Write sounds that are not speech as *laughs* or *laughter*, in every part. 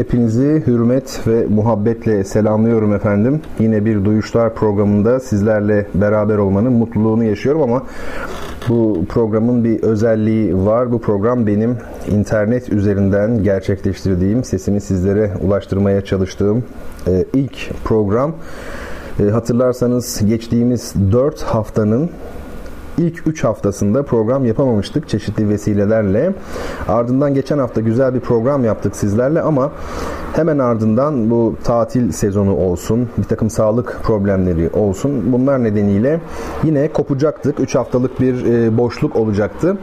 hepinizi hürmet ve muhabbetle selamlıyorum efendim. Yine bir Duyuşlar programında sizlerle beraber olmanın mutluluğunu yaşıyorum ama bu programın bir özelliği var. Bu program benim internet üzerinden gerçekleştirdiğim, sesimi sizlere ulaştırmaya çalıştığım e, ilk program. E, hatırlarsanız geçtiğimiz 4 haftanın ilk 3 haftasında program yapamamıştık çeşitli vesilelerle. Ardından geçen hafta güzel bir program yaptık sizlerle ama hemen ardından bu tatil sezonu olsun, bir takım sağlık problemleri olsun. Bunlar nedeniyle yine kopacaktık. 3 haftalık bir e, boşluk olacaktı.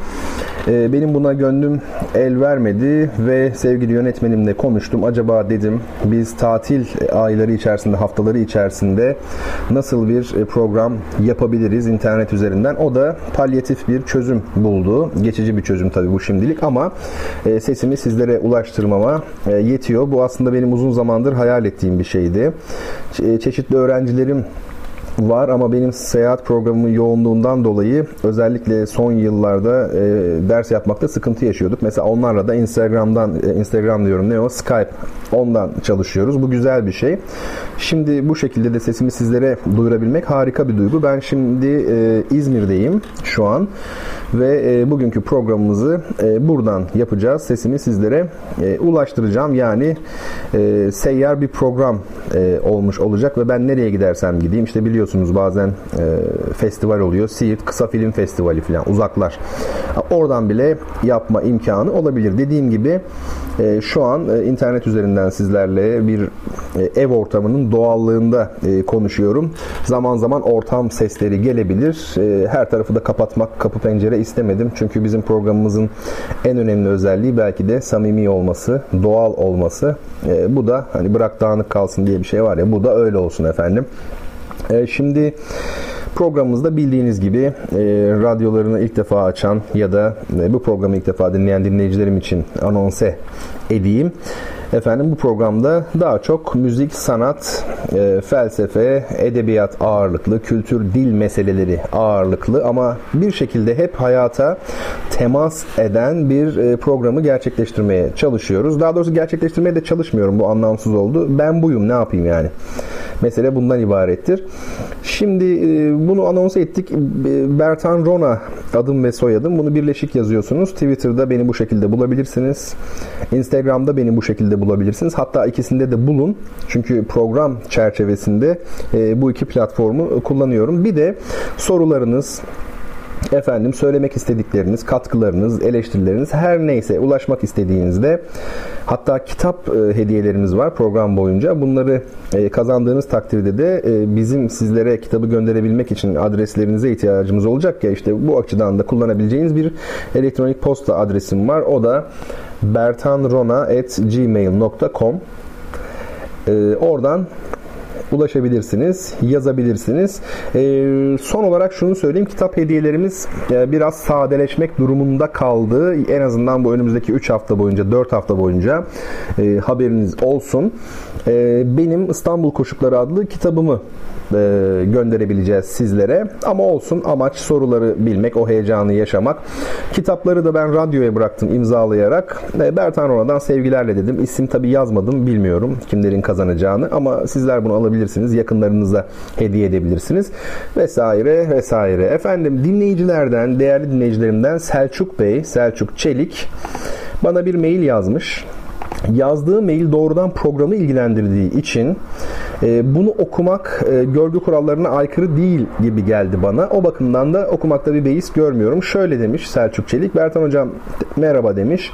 E, benim buna gönlüm el vermedi ve sevgili yönetmenimle konuştum. Acaba dedim biz tatil ayları içerisinde, haftaları içerisinde nasıl bir e, program yapabiliriz internet üzerinden? O da palyatif bir çözüm buldu. Geçici bir çözüm tabii bu şimdilik ama e, sesimi sizlere ulaştırmama e, yetiyor. Bu aslında benim uzun zamandır hayal ettiğim bir şeydi. Çe- çeşitli öğrencilerim var ama benim seyahat programımın yoğunluğundan dolayı özellikle son yıllarda e, ders yapmakta sıkıntı yaşıyorduk. Mesela onlarla da Instagram'dan e, Instagram diyorum ne o Skype ondan çalışıyoruz. Bu güzel bir şey. Şimdi bu şekilde de sesimi sizlere duyurabilmek harika bir duygu. Ben şimdi e, İzmir'deyim şu an ve e, bugünkü programımızı e, buradan yapacağız. Sesimi sizlere e, ulaştıracağım. Yani e, seyyar bir program e, olmuş olacak ve ben nereye gidersem gideyim işte biliyorsunuz bazen e, festival oluyor. Siirt Kısa Film Festivali falan uzaklar. Oradan bile yapma imkanı olabilir. Dediğim gibi e, şu an e, internet üzerinden sizlerle bir e, ev ortamının doğallığında e, konuşuyorum. Zaman zaman ortam sesleri gelebilir. E, her tarafı da kapatmak, kapı pencere istemedim. Çünkü bizim programımızın en önemli özelliği belki de samimi olması, doğal olması. E, bu da hani bırak dağınık kalsın diye bir şey var ya bu da öyle olsun efendim. E, şimdi Programımızda bildiğiniz gibi e, radyolarını ilk defa açan ya da e, bu programı ilk defa dinleyen dinleyicilerim için anonse edeyim. Efendim bu programda daha çok müzik, sanat, e, felsefe, edebiyat ağırlıklı, kültür, dil meseleleri ağırlıklı ama bir şekilde hep hayata temas eden bir e, programı gerçekleştirmeye çalışıyoruz. Daha doğrusu gerçekleştirmeye de çalışmıyorum. Bu anlamsız oldu. Ben buyum ne yapayım yani. Mesele bundan ibarettir. Şimdi e, bunu anons ettik. E, Bertan Rona adım ve soyadım. Bunu birleşik yazıyorsunuz. Twitter'da beni bu şekilde bulabilirsiniz. Instagram'da beni bu şekilde bulabilirsiniz. Hatta ikisinde de bulun. Çünkü program çerçevesinde e, bu iki platformu kullanıyorum. Bir de sorularınız, efendim söylemek istedikleriniz, katkılarınız, eleştirileriniz her neyse ulaşmak istediğinizde hatta kitap e, hediyelerimiz var program boyunca. Bunları e, kazandığınız takdirde de e, bizim sizlere kitabı gönderebilmek için adreslerinize ihtiyacımız olacak ya işte bu açıdan da kullanabileceğiniz bir elektronik posta adresim var. O da bertanrona@gmail.com. E, oradan ulaşabilirsiniz, yazabilirsiniz. E, son olarak şunu söyleyeyim. Kitap hediyelerimiz e, biraz sadeleşmek durumunda kaldı. En azından bu önümüzdeki 3 hafta boyunca, 4 hafta boyunca e, haberiniz olsun. E, benim İstanbul Koşukları adlı kitabımı e, gönderebileceğiz sizlere. Ama olsun amaç soruları bilmek, o heyecanı yaşamak. Kitapları da ben radyoya bıraktım imzalayarak. E, Bertan Rona'dan sevgilerle dedim. İsim tabi yazmadım bilmiyorum kimlerin kazanacağını ama sizler bunu alabilirsiniz. Yakınlarınıza hediye edebilirsiniz. Vesaire vesaire. Efendim dinleyicilerden, değerli dinleyicilerimden Selçuk Bey, Selçuk Çelik bana bir mail yazmış. Yazdığı mail doğrudan programı ilgilendirdiği için e, bunu okumak e, görgü kurallarına aykırı değil gibi geldi bana. O bakımdan da okumakta bir beis görmüyorum. Şöyle demiş Selçuk Çelik. Bertan Hocam merhaba demiş.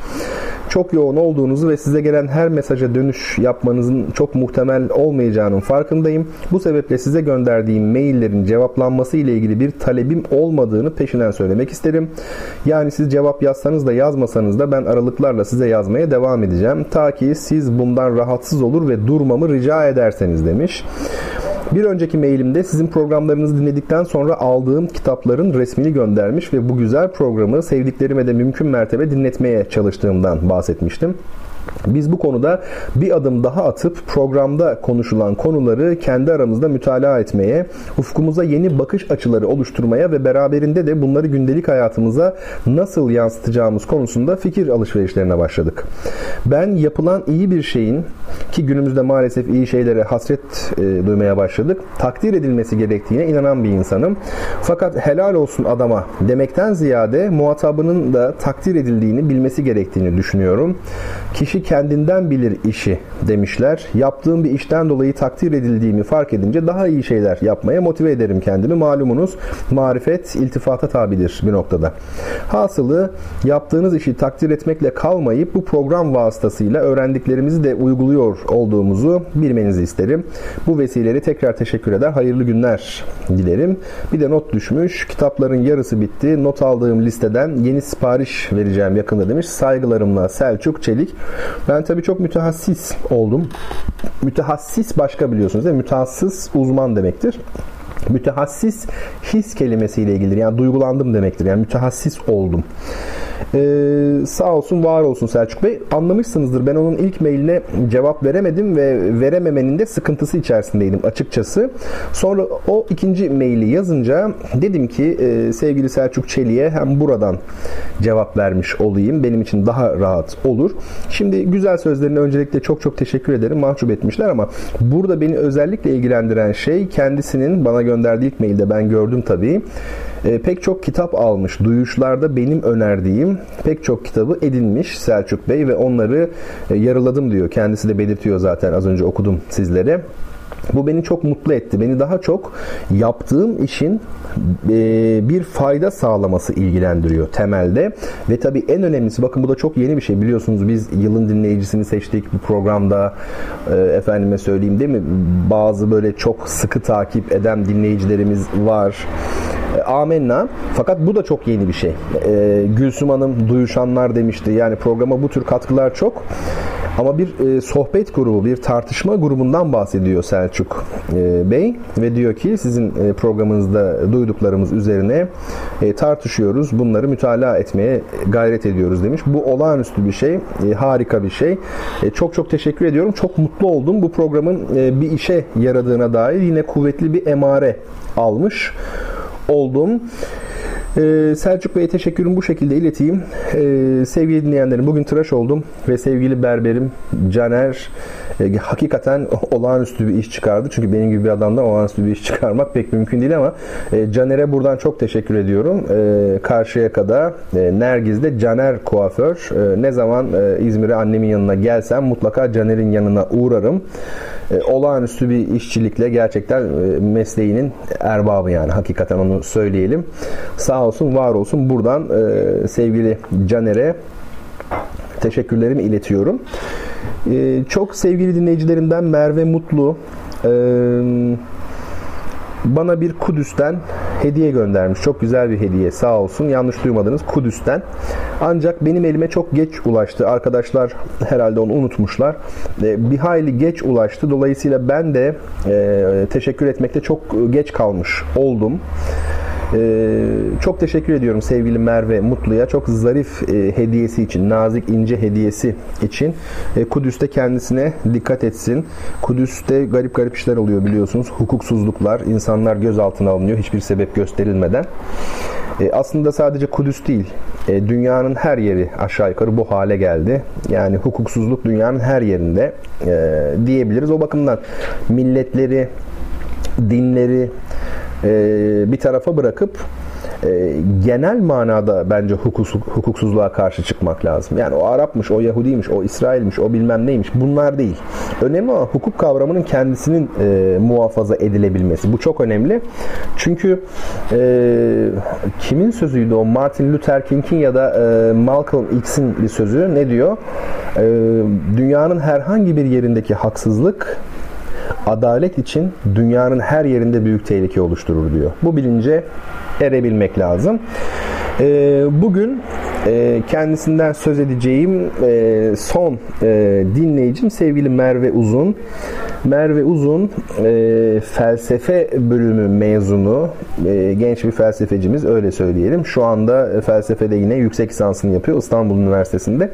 Çok yoğun olduğunuzu ve size gelen her mesaja dönüş yapmanızın çok muhtemel olmayacağının farkındayım. Bu sebeple size gönderdiğim maillerin cevaplanması ile ilgili bir talebim olmadığını peşinden söylemek isterim. Yani siz cevap yazsanız da yazmasanız da ben aralıklarla size yazmaya devam edeceğim. Ta ki siz bundan rahatsız olur ve durmamı rica ederseniz demiş. Bir önceki mailimde sizin programlarınızı dinledikten sonra aldığım kitapların resmini göndermiş ve bu güzel programı sevdiklerime de mümkün mertebe dinletmeye çalıştığımdan bahsetmiştim. Biz bu konuda bir adım daha atıp programda konuşulan konuları kendi aramızda mütalaa etmeye, ufkumuza yeni bakış açıları oluşturmaya ve beraberinde de bunları gündelik hayatımıza nasıl yansıtacağımız konusunda fikir alışverişlerine başladık. Ben yapılan iyi bir şeyin ki günümüzde maalesef iyi şeylere hasret e, duymaya başladık. Takdir edilmesi gerektiğine inanan bir insanım. Fakat helal olsun adama demekten ziyade muhatabının da takdir edildiğini bilmesi gerektiğini düşünüyorum. Kişi kendinden bilir işi demişler. Yaptığım bir işten dolayı takdir edildiğimi fark edince daha iyi şeyler yapmaya motive ederim kendimi. Malumunuz marifet iltifata tabidir bir noktada. Hasılı yaptığınız işi takdir etmekle kalmayıp bu program vasıtasıyla öğrendiklerimizi de uyguluyor olduğumuzu bilmenizi isterim. Bu vesileleri tekrar teşekkür eder. Hayırlı günler dilerim. Bir de not düşmüş. Kitapların yarısı bitti. Not aldığım listeden yeni sipariş vereceğim yakında demiş. Saygılarımla Selçuk Çelik. Ben tabii çok mütehassis oldum. Mütehassis başka biliyorsunuz değil mi? Mütehassıs uzman demektir. Mütehassis his kelimesiyle ilgilidir. Yani duygulandım demektir. Yani mütehassis oldum. Ee, sağ olsun var olsun Selçuk Bey. Anlamışsınızdır. Ben onun ilk mailine cevap veremedim ve verememenin de sıkıntısı içerisindeydim açıkçası. Sonra o ikinci maili yazınca dedim ki e, sevgili Selçuk Çelik'e hem buradan cevap vermiş olayım. Benim için daha rahat olur. Şimdi güzel sözlerine öncelikle çok çok teşekkür ederim. Mahcup etmişler ama burada beni özellikle ilgilendiren şey kendisinin bana gönderdiği ilk mailde ben gördüm tabii e, pek çok kitap almış. Duyuşlarda benim önerdiğim pek çok kitabı edinmiş Selçuk Bey ve onları e, yarıladım diyor. Kendisi de belirtiyor zaten az önce okudum sizlere. Bu beni çok mutlu etti. Beni daha çok yaptığım işin e, bir fayda sağlaması ilgilendiriyor temelde. Ve tabii en önemlisi bakın bu da çok yeni bir şey. Biliyorsunuz biz yılın dinleyicisini seçtik bu programda. E, efendime söyleyeyim değil mi? Bazı böyle çok sıkı takip eden dinleyicilerimiz var. E, amenna. Fakat bu da çok yeni bir şey. E, Gülsüm Hanım duyuşanlar demişti. Yani programa bu tür katkılar çok. Ama bir sohbet grubu, bir tartışma grubundan bahsediyor Selçuk e, Bey ve diyor ki sizin e, programınızda duyduklarımız üzerine e, tartışıyoruz. Bunları mütalaa etmeye gayret ediyoruz demiş. Bu olağanüstü bir şey, harika bir şey. Çok çok teşekkür ediyorum. Çok mutlu oldum. Bu programın bir işe yaradığına dair yine kuvvetli bir emare almış oldum. Ee, Selçuk Bey'e teşekkürümü bu şekilde ileteyim. Ee, sevgili dinleyenlerim bugün tıraş oldum ve sevgili berberim Caner e, hakikaten olağanüstü bir iş çıkardı. Çünkü benim gibi bir adamdan olağanüstü bir iş çıkarmak pek mümkün değil ama e, Caner'e buradan çok teşekkür ediyorum. E, Karşıyaka'da e, Nergiz'de Caner kuaför. E, ne zaman e, İzmir'e annemin yanına gelsem mutlaka Caner'in yanına uğrarım. E, olağanüstü bir işçilikle gerçekten e, mesleğinin erbabı yani hakikaten onu söyleyelim. Sağ olsun var olsun buradan e, sevgili Caner'e teşekkürlerimi iletiyorum. Çok sevgili dinleyicilerimden Merve Mutlu bana bir Kudüs'ten hediye göndermiş. Çok güzel bir hediye sağ olsun. Yanlış duymadınız Kudüs'ten. Ancak benim elime çok geç ulaştı. Arkadaşlar herhalde onu unutmuşlar. E, bir hayli geç ulaştı. Dolayısıyla ben de e, teşekkür etmekte çok geç kalmış oldum. Ee, çok teşekkür ediyorum sevgili Merve Mutlu'ya. Çok zarif e, hediyesi için, nazik ince hediyesi için. E, Kudüs'te kendisine dikkat etsin. Kudüs'te garip garip işler oluyor biliyorsunuz. Hukuksuzluklar, insanlar gözaltına alınıyor hiçbir sebep gösterilmeden. E, aslında sadece Kudüs değil, e, dünyanın her yeri aşağı yukarı bu hale geldi. Yani hukuksuzluk dünyanın her yerinde e, diyebiliriz. O bakımdan milletleri, dinleri, e, bir tarafa bırakıp e, genel manada bence hukuksuz, hukuksuzluğa karşı çıkmak lazım. Yani o Arapmış, o Yahudiymiş, o İsrailmiş, o bilmem neymiş bunlar değil. Önemli ama hukuk kavramının kendisinin e, muhafaza edilebilmesi. Bu çok önemli. Çünkü e, kimin sözüydü o? Martin Luther King'in ya da e, Malcolm X'in bir sözü. Ne diyor? E, dünyanın herhangi bir yerindeki haksızlık adalet için dünyanın her yerinde büyük tehlike oluşturur diyor. Bu bilince erebilmek lazım. Ee, bugün e, kendisinden söz edeceğim e, son e, dinleyicim sevgili Merve Uzun. Merve Uzun e, felsefe bölümü mezunu e, genç bir felsefecimiz öyle söyleyelim. Şu anda felsefede yine yüksek lisansını yapıyor İstanbul Üniversitesi'nde.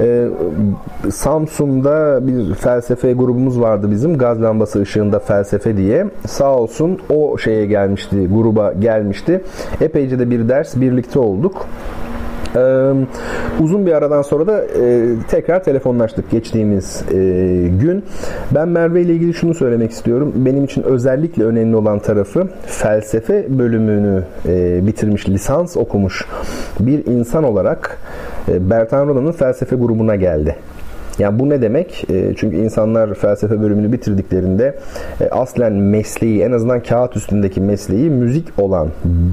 E, Samsun'da bir felsefe grubumuz vardı bizim gaz lambası ışığında felsefe diye. Sağ olsun o şeye gelmişti gruba gelmişti. Epeyce de bir ders birlikte olduk. Ee, uzun bir aradan sonra da e, tekrar telefonlaştık geçtiğimiz e, gün. Ben Merve ile ilgili şunu söylemek istiyorum. Benim için özellikle önemli olan tarafı felsefe bölümünü e, bitirmiş, lisans okumuş bir insan olarak Bertan Rona'nın felsefe grubuna geldi. Yani bu ne demek? E, çünkü insanlar felsefe bölümünü bitirdiklerinde e, aslen mesleği en azından kağıt üstündeki mesleği müzik olan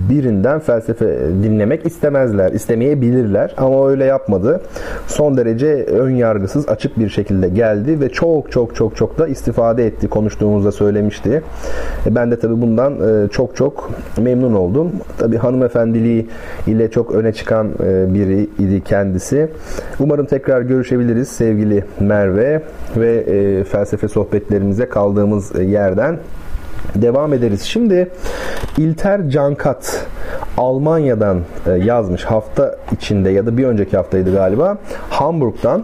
birinden felsefe dinlemek istemezler, istemeyebilirler ama öyle yapmadı. Son derece ön yargısız açık bir şekilde geldi ve çok çok çok çok da istifade etti. Konuştuğumuzda söylemişti. E, ben de tabii bundan çok çok memnun oldum. Tabii hanımefendiliği ile çok öne çıkan biri idi kendisi. Umarım tekrar görüşebiliriz sevgili sevgili Merve ve e, felsefe sohbetlerimize kaldığımız yerden devam ederiz. Şimdi İlter Cankat Almanya'dan e, yazmış hafta içinde ya da bir önceki haftaydı galiba. Hamburg'dan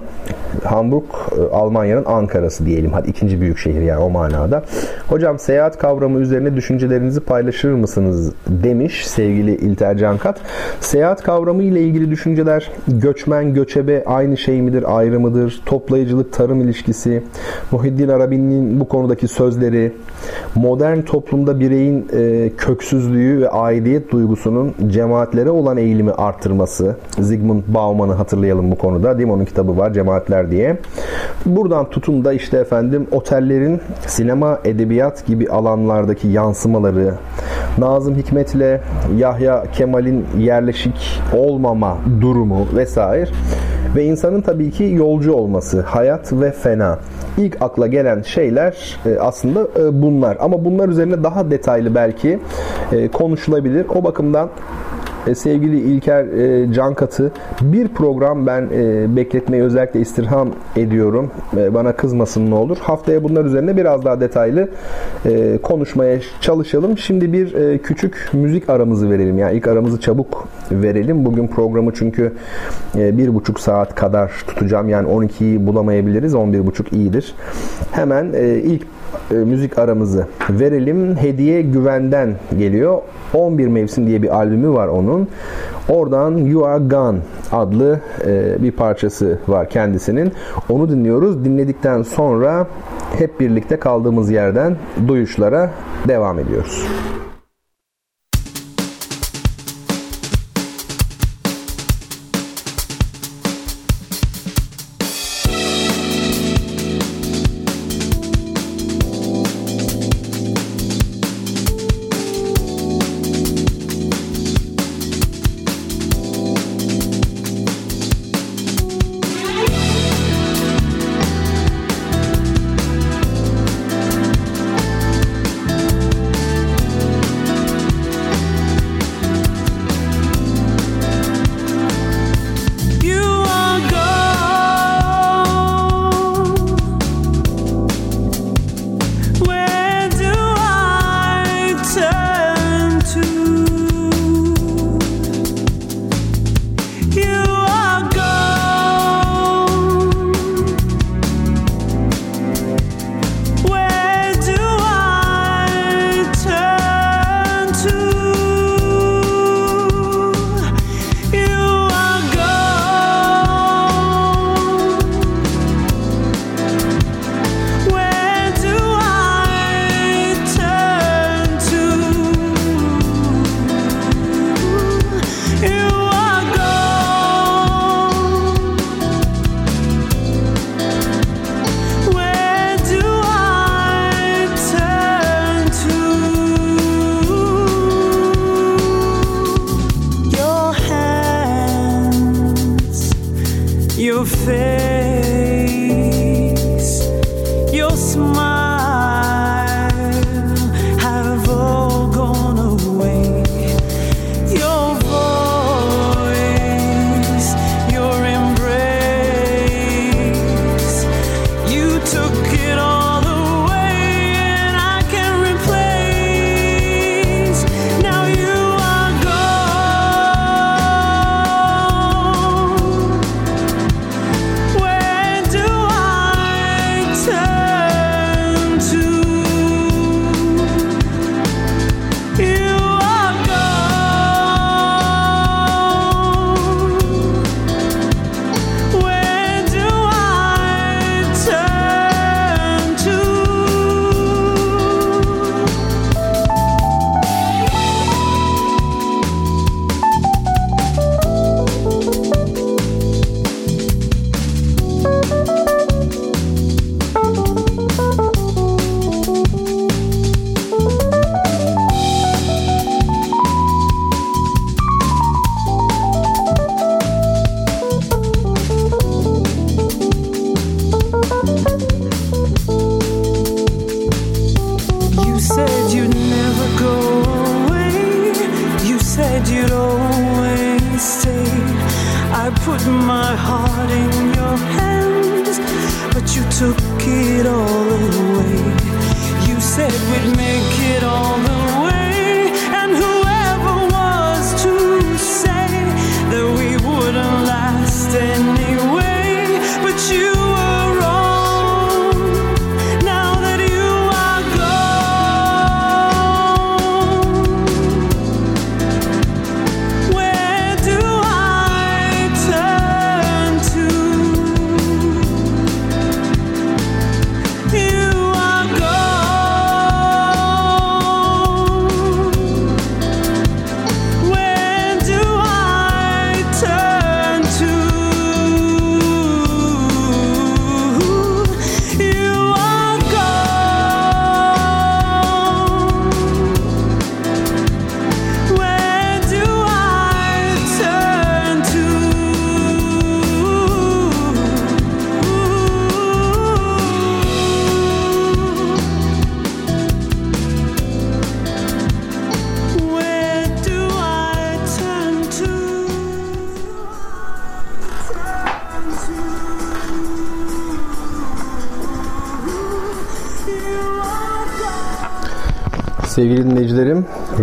Hamburg e, Almanya'nın Ankara'sı diyelim. Hadi ikinci büyük şehir yani o manada. Hocam seyahat kavramı üzerine düşüncelerinizi paylaşır mısınız demiş sevgili İlter Cankat. Seyahat kavramı ile ilgili düşünceler göçmen göçebe aynı şey midir ayrı mıdır? Toplayıcılık tarım ilişkisi Muhiddin Arabi'nin bu konudaki sözleri modern toplumda bireyin e, köksüzlüğü ve aidiyet duygusunun cemaatlere olan eğilimi arttırması. Zygmunt Bauman'ı hatırlayalım bu konuda. Değil mi? Kitabı var Cemaatler diye. Buradan tutun da işte efendim otellerin sinema, edebiyat gibi alanlardaki yansımaları, Nazım Hikmet'le Yahya Kemal'in yerleşik olmama durumu vesaire ve insanın tabii ki yolcu olması, hayat ve fena. İlk akla gelen şeyler e, aslında e, bunlar. Ama bunlar üzerine daha detaylı belki e, konuşulabilir. O bakımdan e, sevgili İlker e, Cankat'ı bir program ben e, bekletmeyi özellikle istirham ediyorum. E, bana kızmasın ne olur. Haftaya bunlar üzerine biraz daha detaylı e, konuşmaya çalışalım. Şimdi bir e, küçük müzik aramızı verelim. Yani ilk aramızı çabuk verelim. Bugün programı çünkü e, bir buçuk saat kadar tutacağım. Yani 12'yi bulamayabiliriz. 11 iyidir. Hemen e, ilk e, müzik aramızı verelim. Hediye Güven'den geliyor. 11 Mevsim diye bir albümü var onun. Oradan You Are Gone adlı e, bir parçası var kendisinin. Onu dinliyoruz. Dinledikten sonra hep birlikte kaldığımız yerden duyuşlara devam ediyoruz.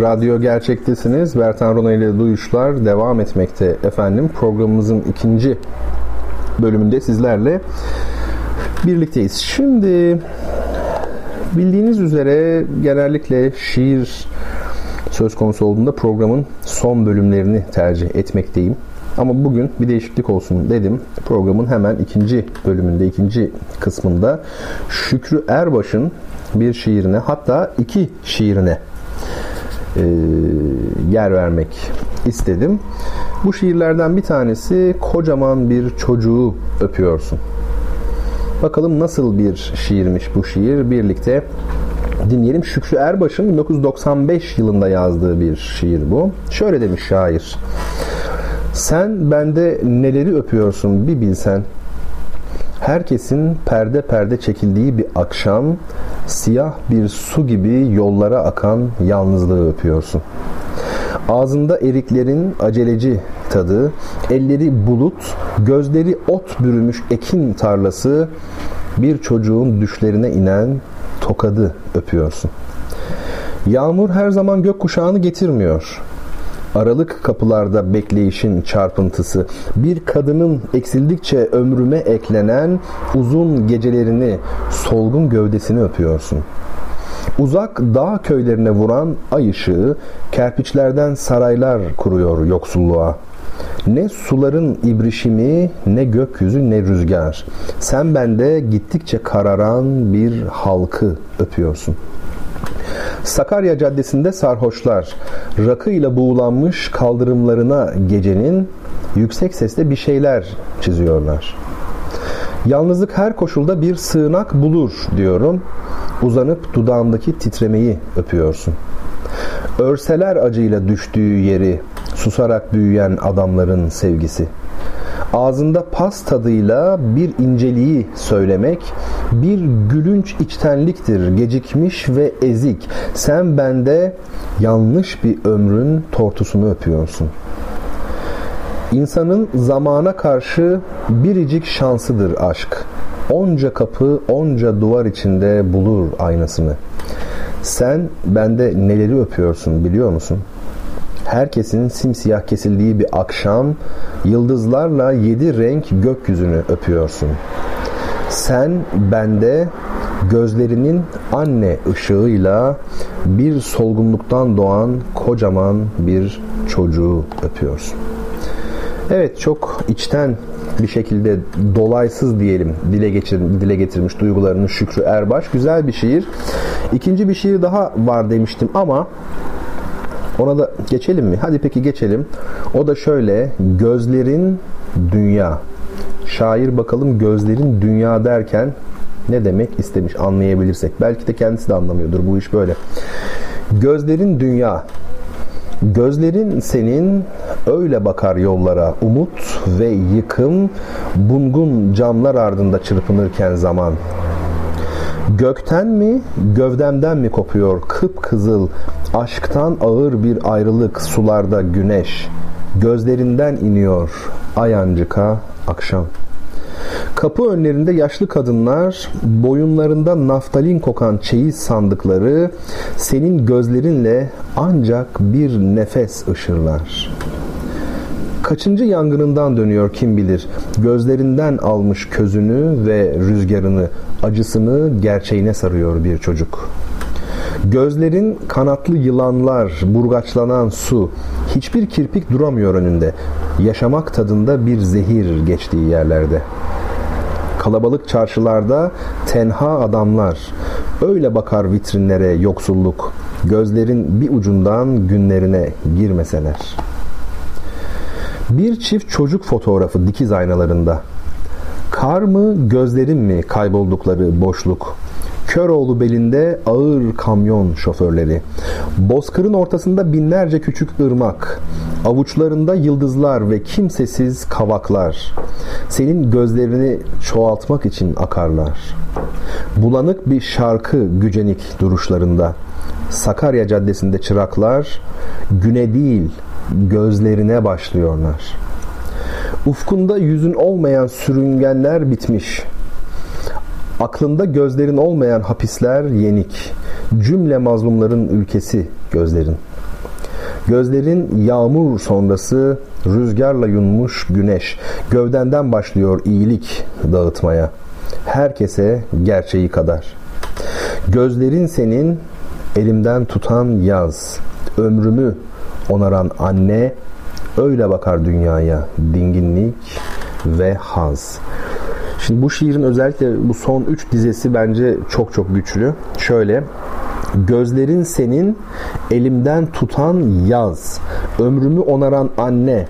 Radyo Gerçek'tesiniz. Bertan Rona ile Duyuşlar devam etmekte efendim. Programımızın ikinci bölümünde sizlerle birlikteyiz. Şimdi bildiğiniz üzere genellikle şiir söz konusu olduğunda programın son bölümlerini tercih etmekteyim. Ama bugün bir değişiklik olsun dedim. Programın hemen ikinci bölümünde, ikinci kısmında Şükrü Erbaş'ın bir şiirine hatta iki şiirine e, yer vermek istedim. Bu şiirlerden bir tanesi kocaman bir çocuğu öpüyorsun. Bakalım nasıl bir şiirmiş bu şiir birlikte dinleyelim. Şükrü Erbaş'ın 1995 yılında yazdığı bir şiir bu. Şöyle demiş şair. Sen bende neleri öpüyorsun bir bilsen. Herkesin perde perde çekildiği bir akşam siyah bir su gibi yollara akan yalnızlığı öpüyorsun. Ağzında eriklerin aceleci tadı, elleri bulut, gözleri ot bürümüş ekin tarlası, bir çocuğun düşlerine inen tokadı öpüyorsun. Yağmur her zaman gökkuşağını getirmiyor. Aralık kapılarda bekleyişin çarpıntısı, bir kadının eksildikçe ömrüme eklenen uzun gecelerini, solgun gövdesini öpüyorsun. Uzak dağ köylerine vuran ay ışığı kerpiçlerden saraylar kuruyor yoksulluğa. Ne suların ibrişimi, ne gökyüzü, ne rüzgar. Sen bende gittikçe kararan bir halkı öpüyorsun. Sakarya Caddesi'nde sarhoşlar rakıyla buğulanmış kaldırımlarına gecenin yüksek sesle bir şeyler çiziyorlar. Yalnızlık her koşulda bir sığınak bulur diyorum. Uzanıp dudağımdaki titremeyi öpüyorsun. Örseler acıyla düştüğü yeri, susarak büyüyen adamların sevgisi. Ağzında pas tadıyla bir inceliği söylemek bir gülünç içtenliktir, gecikmiş ve ezik. Sen bende yanlış bir ömrün tortusunu öpüyorsun. İnsanın zamana karşı biricik şansıdır aşk. Onca kapı, onca duvar içinde bulur aynasını. Sen bende neleri öpüyorsun biliyor musun? Herkesin simsiyah kesildiği bir akşam yıldızlarla yedi renk gökyüzünü öpüyorsun. Sen bende gözlerinin anne ışığıyla bir solgunluktan doğan kocaman bir çocuğu öpüyorsun. Evet çok içten bir şekilde dolaysız diyelim dile, geçir, dile getirmiş duygularını Şükrü Erbaş. Güzel bir şiir. İkinci bir şiir daha var demiştim ama ona da geçelim mi? Hadi peki geçelim. O da şöyle gözlerin dünya. Şair bakalım gözlerin dünya derken ne demek istemiş anlayabilirsek. Belki de kendisi de anlamıyordur bu iş böyle. Gözlerin dünya. Gözlerin senin öyle bakar yollara umut ve yıkım bungun camlar ardında çırpınırken zaman. Gökten mi gövdemden mi kopuyor kıpkızıl aşktan ağır bir ayrılık sularda güneş gözlerinden iniyor Ayancıka akşam. Kapı önlerinde yaşlı kadınlar boyunlarında naftalin kokan çeyiz sandıkları senin gözlerinle ancak bir nefes ışırlar. Kaçıncı yangınından dönüyor kim bilir. Gözlerinden almış közünü ve rüzgarını, acısını gerçeğine sarıyor bir çocuk. Gözlerin kanatlı yılanlar, burgaçlanan su, hiçbir kirpik duramıyor önünde. Yaşamak tadında bir zehir geçtiği yerlerde. Kalabalık çarşılarda tenha adamlar. Öyle bakar vitrinlere yoksulluk. Gözlerin bir ucundan günlerine girmeseler. Bir çift çocuk fotoğrafı dikiz aynalarında. Kar mı gözlerin mi kayboldukları boşluk? Köroğlu belinde ağır kamyon şoförleri. Bozkırın ortasında binlerce küçük ırmak. Avuçlarında yıldızlar ve kimsesiz kavaklar. Senin gözlerini çoğaltmak için akarlar. Bulanık bir şarkı gücenik duruşlarında. Sakarya Caddesi'nde çıraklar güne değil gözlerine başlıyorlar. Ufkunda yüzün olmayan sürüngenler bitmiş. Aklında gözlerin olmayan hapisler yenik. Cümle mazlumların ülkesi gözlerin. Gözlerin yağmur sonrası rüzgarla yunmuş güneş. Gövdenden başlıyor iyilik dağıtmaya. Herkese gerçeği kadar. Gözlerin senin elimden tutan yaz. Ömrümü onaran anne öyle bakar dünyaya dinginlik ve haz. Şimdi bu şiirin özellikle bu son üç dizesi bence çok çok güçlü. Şöyle Gözlerin senin elimden tutan yaz. Ömrümü onaran anne.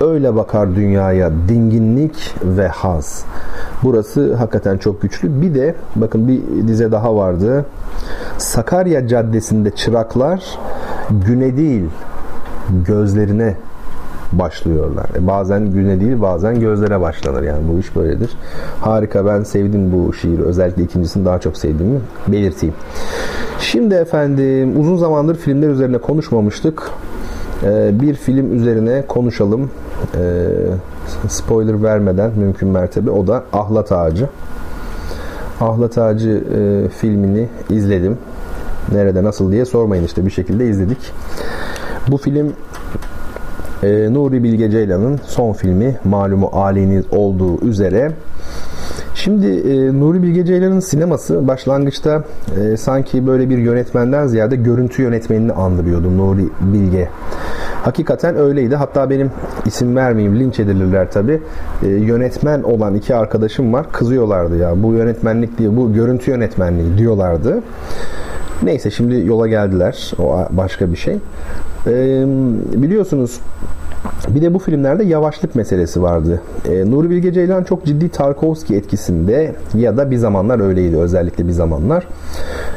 Öyle bakar dünyaya dinginlik ve haz. Burası hakikaten çok güçlü. Bir de bakın bir dize daha vardı. Sakarya Caddesi'nde çıraklar güne değil gözlerine başlıyorlar. E bazen güne değil bazen gözlere başlanır yani bu iş böyledir. Harika ben sevdim bu şiiri özellikle ikincisini daha çok sevdiğimi belirteyim. Şimdi efendim uzun zamandır filmler üzerine konuşmamıştık. Ee, bir film üzerine konuşalım. Ee, spoiler vermeden mümkün mertebe o da Ahlat Ağacı. Ahlat Ağacı e, filmini izledim. Nerede nasıl diye sormayın işte bir şekilde izledik. Bu film e, Nuri Bilge Ceylan'ın son filmi malumu aliniz olduğu üzere Şimdi e, Nuri Bilge Ceylan'ın sineması başlangıçta e, sanki böyle bir yönetmenden ziyade görüntü yönetmenini andırıyordu Nuri Bilge. Hakikaten öyleydi. Hatta benim isim vermeyeyim linç edilirler tabi. E, yönetmen olan iki arkadaşım var. Kızıyorlardı ya. Bu yönetmenlik diye bu görüntü yönetmenliği diyorlardı. Neyse şimdi yola geldiler. O başka bir şey. E, biliyorsunuz bir de bu filmlerde yavaşlık meselesi vardı. E, Nuri Bilge Ceylan çok ciddi Tarkovski etkisinde ya da bir zamanlar öyleydi özellikle bir zamanlar.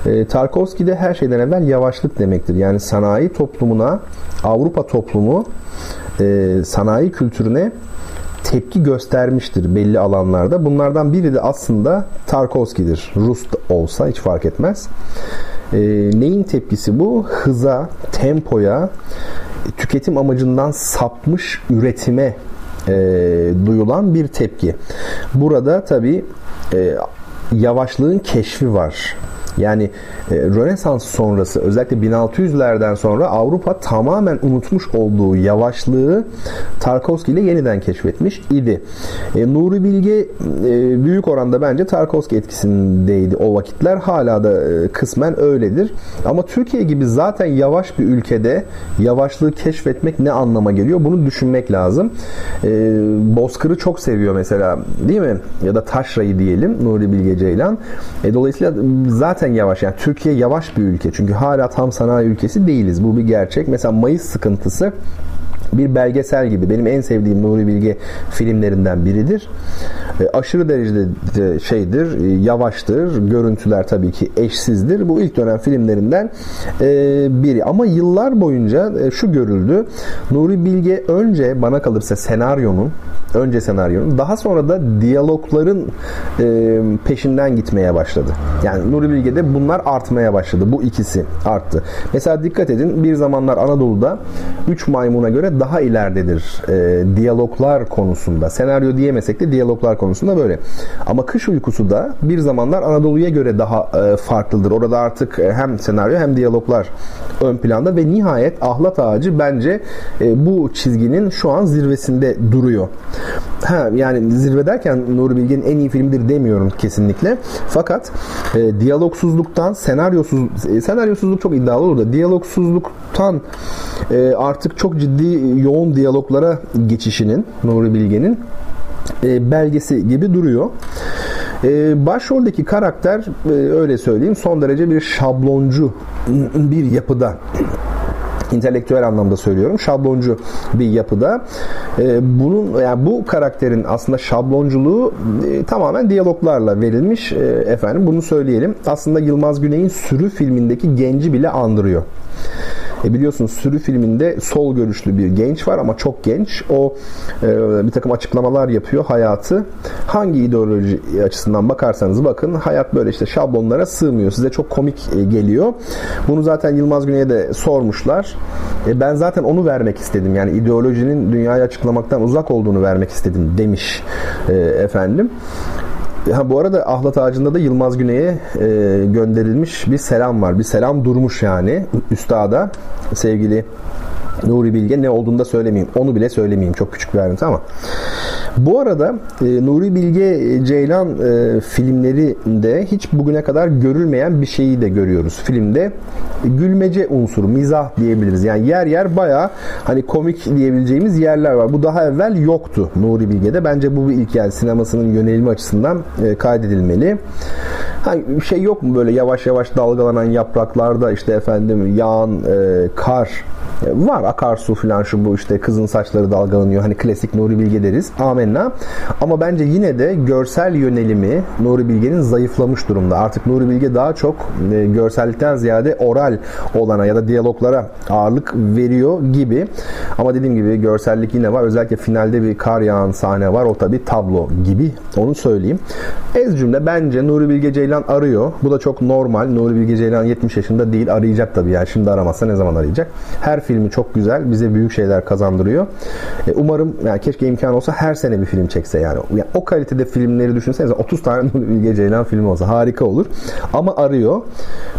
E, Tarkovski de her şeyden evvel yavaşlık demektir. Yani sanayi toplumuna, Avrupa toplumu e, sanayi kültürüne tepki göstermiştir belli alanlarda. Bunlardan biri de aslında Tarkovski'dir. Rus olsa hiç fark etmez. E, neyin tepkisi bu? Hıza, tempoya, tüketim amacından sapmış üretime e, duyulan bir tepki. Burada tabi e, yavaşlığın keşfi var. Yani e, Rönesans sonrası özellikle 1600'lerden sonra Avrupa tamamen unutmuş olduğu yavaşlığı Tarkovski ile yeniden keşfetmiş idi. E, Nuri Bilge e, büyük oranda bence Tarkovski etkisindeydi o vakitler. Hala da e, kısmen öyledir. Ama Türkiye gibi zaten yavaş bir ülkede yavaşlığı keşfetmek ne anlama geliyor? Bunu düşünmek lazım. E, Bozkır'ı çok seviyor mesela değil mi? Ya da Taşra'yı diyelim Nuri Bilge Ceylan. E, dolayısıyla zaten yavaş. Yani Türkiye yavaş bir ülke. Çünkü hala tam sanayi ülkesi değiliz. Bu bir gerçek. Mesela Mayıs sıkıntısı bir belgesel gibi. Benim en sevdiğim Nuri Bilge filmlerinden biridir. E, aşırı derecede şeydir, e, yavaştır. Görüntüler tabii ki eşsizdir. Bu ilk dönem filmlerinden e, biri. Ama yıllar boyunca e, şu görüldü. Nuri Bilge önce bana kalırsa senaryonun önce senaryonun daha sonra da diyalogların e, peşinden gitmeye başladı. Yani Nuri Bilge'de bunlar artmaya başladı. Bu ikisi arttı. Mesela dikkat edin bir zamanlar Anadolu'da 3 maymuna göre daha ileridedir e, diyaloglar konusunda. Senaryo diyemesek de diyaloglar konusunda böyle. Ama Kış Uykusu da bir zamanlar Anadolu'ya göre daha e, farklıdır. Orada artık e, hem senaryo hem diyaloglar ön planda ve nihayet Ahlat Ağacı bence e, bu çizginin şu an zirvesinde duruyor. Ha, yani zirve derken Nuri Bilge'nin en iyi filmidir demiyorum kesinlikle. Fakat e, diyalogsuzluktan senaryosuz e, senaryosuzluk çok iddialı olur da diyalogsuzluktan e, artık çok ciddi yoğun diyaloglara geçişinin Nuri Bilge'nin e, belgesi gibi duruyor. E, başroldeki karakter e, öyle söyleyeyim son derece bir şabloncu bir yapıda entelektüel anlamda söylüyorum. Şabloncu bir yapıda. E, bunun yani bu karakterin aslında şablonculuğu e, tamamen diyaloglarla verilmiş. E, efendim bunu söyleyelim. Aslında Yılmaz Güney'in Sürü filmindeki genci bile andırıyor. E biliyorsunuz sürü filminde sol görüşlü bir genç var ama çok genç. O e, bir takım açıklamalar yapıyor hayatı. Hangi ideoloji açısından bakarsanız bakın hayat böyle işte şablonlara sığmıyor. Size çok komik e, geliyor. Bunu zaten Yılmaz Güney'e de sormuşlar. E, ben zaten onu vermek istedim. Yani ideolojinin dünyayı açıklamaktan uzak olduğunu vermek istedim demiş e, efendim. Ha, bu arada Ahlat Ağacı'nda da Yılmaz Güney'e e, gönderilmiş bir selam var. Bir selam durmuş yani üstada sevgili Nuri Bilge ne olduğunu da söylemeyeyim. Onu bile söylemeyeyim. Çok küçük bir ayrıntı ama. Bu arada e, Nuri Bilge Ceylan e, filmlerinde hiç bugüne kadar görülmeyen bir şeyi de görüyoruz. Filmde gülmece unsuru, mizah diyebiliriz. Yani yer yer baya hani komik diyebileceğimiz yerler var. Bu daha evvel yoktu Nuri Bilge'de. Bence bu bir ilk yani sinemasının yönelimi açısından e, kaydedilmeli. Hani şey yok mu böyle yavaş yavaş dalgalanan yapraklarda işte efendim yağan e, kar e, var akarsu falan şu bu işte kızın saçları dalgalanıyor. Hani klasik Nuri Bilge deriz. Amenna. Ama bence yine de görsel yönelimi Nuri Bilge'nin zayıflamış durumda. Artık Nuri Bilge daha çok e, görsellikten ziyade oral olana ya da diyaloglara ağırlık veriyor gibi. Ama dediğim gibi görsellik yine var. Özellikle finalde bir kar yağan sahne var. O tabi tablo gibi. Onu söyleyeyim. Ez cümle bence Nuri Bilge Ceylan arıyor. Bu da çok normal. Nuri Bilge Ceylan 70 yaşında değil. Arayacak tabii yani. Şimdi aramazsa ne zaman arayacak? Her filmi çok güzel. Bize büyük şeyler kazandırıyor. E, umarım yani keşke imkan olsa her sene bir film çekse yani. yani o kalitede filmleri düşünsenize 30 tane *laughs* Bilge Ceylan filmi olsa harika olur. Ama arıyor.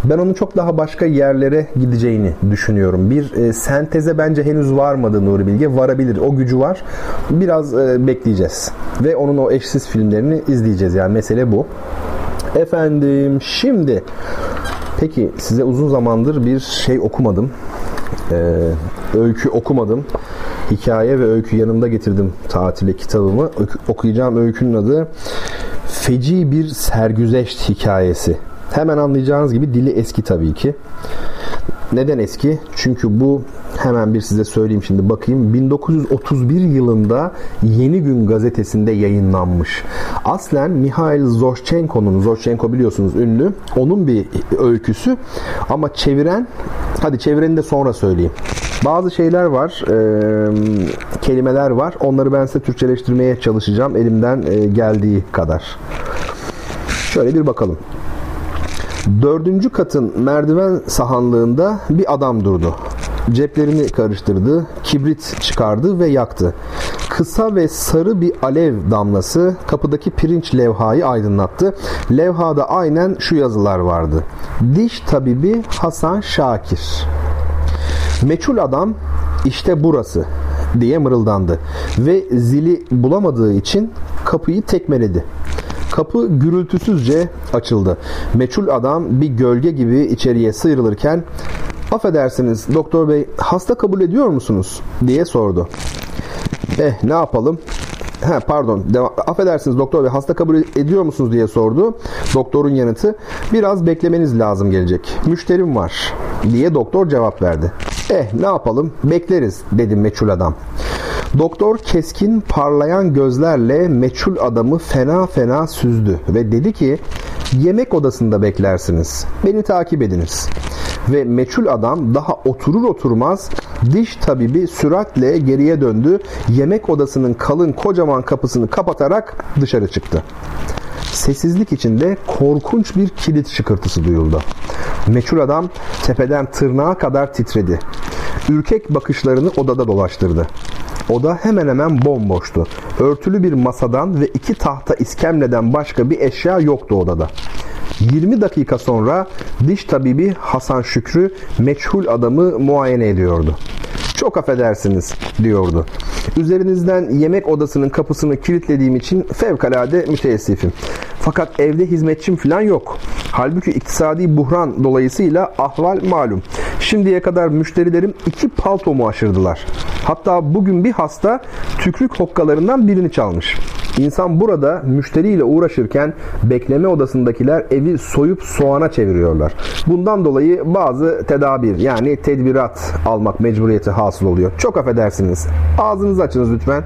Ben onun çok daha başka yerlere gideceğini düşünüyorum. Bir e, senteze bence henüz varmadı Nuri Bilge. Varabilir. O gücü var. Biraz e, bekleyeceğiz. Ve onun o eşsiz filmlerini izleyeceğiz. Yani mesele bu. Efendim şimdi peki size uzun zamandır bir şey okumadım. Ee, öykü okumadım. Hikaye ve öykü yanımda getirdim tatile kitabımı. Okuyacağım öykünün adı Feci Bir Sergüzeşt Hikayesi. Hemen anlayacağınız gibi dili eski tabii ki. Neden eski? Çünkü bu hemen bir size söyleyeyim şimdi bakayım. 1931 yılında Yeni Gün gazetesinde yayınlanmış. Aslen Mihail Zorchenko'nun, Zorchenko biliyorsunuz ünlü, onun bir öyküsü ama çeviren, hadi çevireni de sonra söyleyeyim. Bazı şeyler var, e, kelimeler var. Onları ben size Türkçeleştirmeye çalışacağım elimden e, geldiği kadar. Şöyle bir bakalım. Dördüncü katın merdiven sahanlığında bir adam durdu. Ceplerini karıştırdı, kibrit çıkardı ve yaktı. Kısa ve sarı bir alev damlası kapıdaki pirinç levhayı aydınlattı. Levhada aynen şu yazılar vardı. Diş tabibi Hasan Şakir. Meçhul adam işte burası diye mırıldandı ve zili bulamadığı için kapıyı tekmeledi. Kapı gürültüsüzce açıldı. Meçhul adam bir gölge gibi içeriye sıyrılırken affedersiniz doktor bey hasta kabul ediyor musunuz diye sordu. Eh ne yapalım He, pardon. Devam. Affedersiniz doktor bey hasta kabul ediyor musunuz diye sordu. Doktorun yanıtı biraz beklemeniz lazım gelecek. Müşterim var diye doktor cevap verdi. Eh ne yapalım bekleriz dedi meçhul adam. Doktor keskin parlayan gözlerle meçhul adamı fena fena süzdü ve dedi ki yemek odasında beklersiniz. Beni takip ediniz. Ve meçhul adam daha oturur oturmaz diş tabibi süratle geriye döndü. Yemek odasının kalın kocaman kapısını kapatarak dışarı çıktı. Sessizlik içinde korkunç bir kilit şıkırtısı duyuldu. Meçhul adam tepeden tırnağa kadar titredi. ürkek bakışlarını odada dolaştırdı. Oda hemen hemen bomboştu. Örtülü bir masadan ve iki tahta iskemleden başka bir eşya yoktu odada. 20 dakika sonra diş tabibi Hasan Şükrü meçhul adamı muayene ediyordu. Çok affedersiniz diyordu. Üzerinizden yemek odasının kapısını kilitlediğim için fevkalade müteessifim. Fakat evde hizmetçim falan yok. Halbuki iktisadi buhran dolayısıyla ahval malum. Şimdiye kadar müşterilerim iki paltomu aşırdılar. Hatta bugün bir hasta tükrük hokkalarından birini çalmış. İnsan burada müşteriyle uğraşırken bekleme odasındakiler evi soyup soğana çeviriyorlar. Bundan dolayı bazı tedabir yani tedbirat almak mecburiyeti hasıl oluyor. Çok affedersiniz. Ağzınızı açınız lütfen.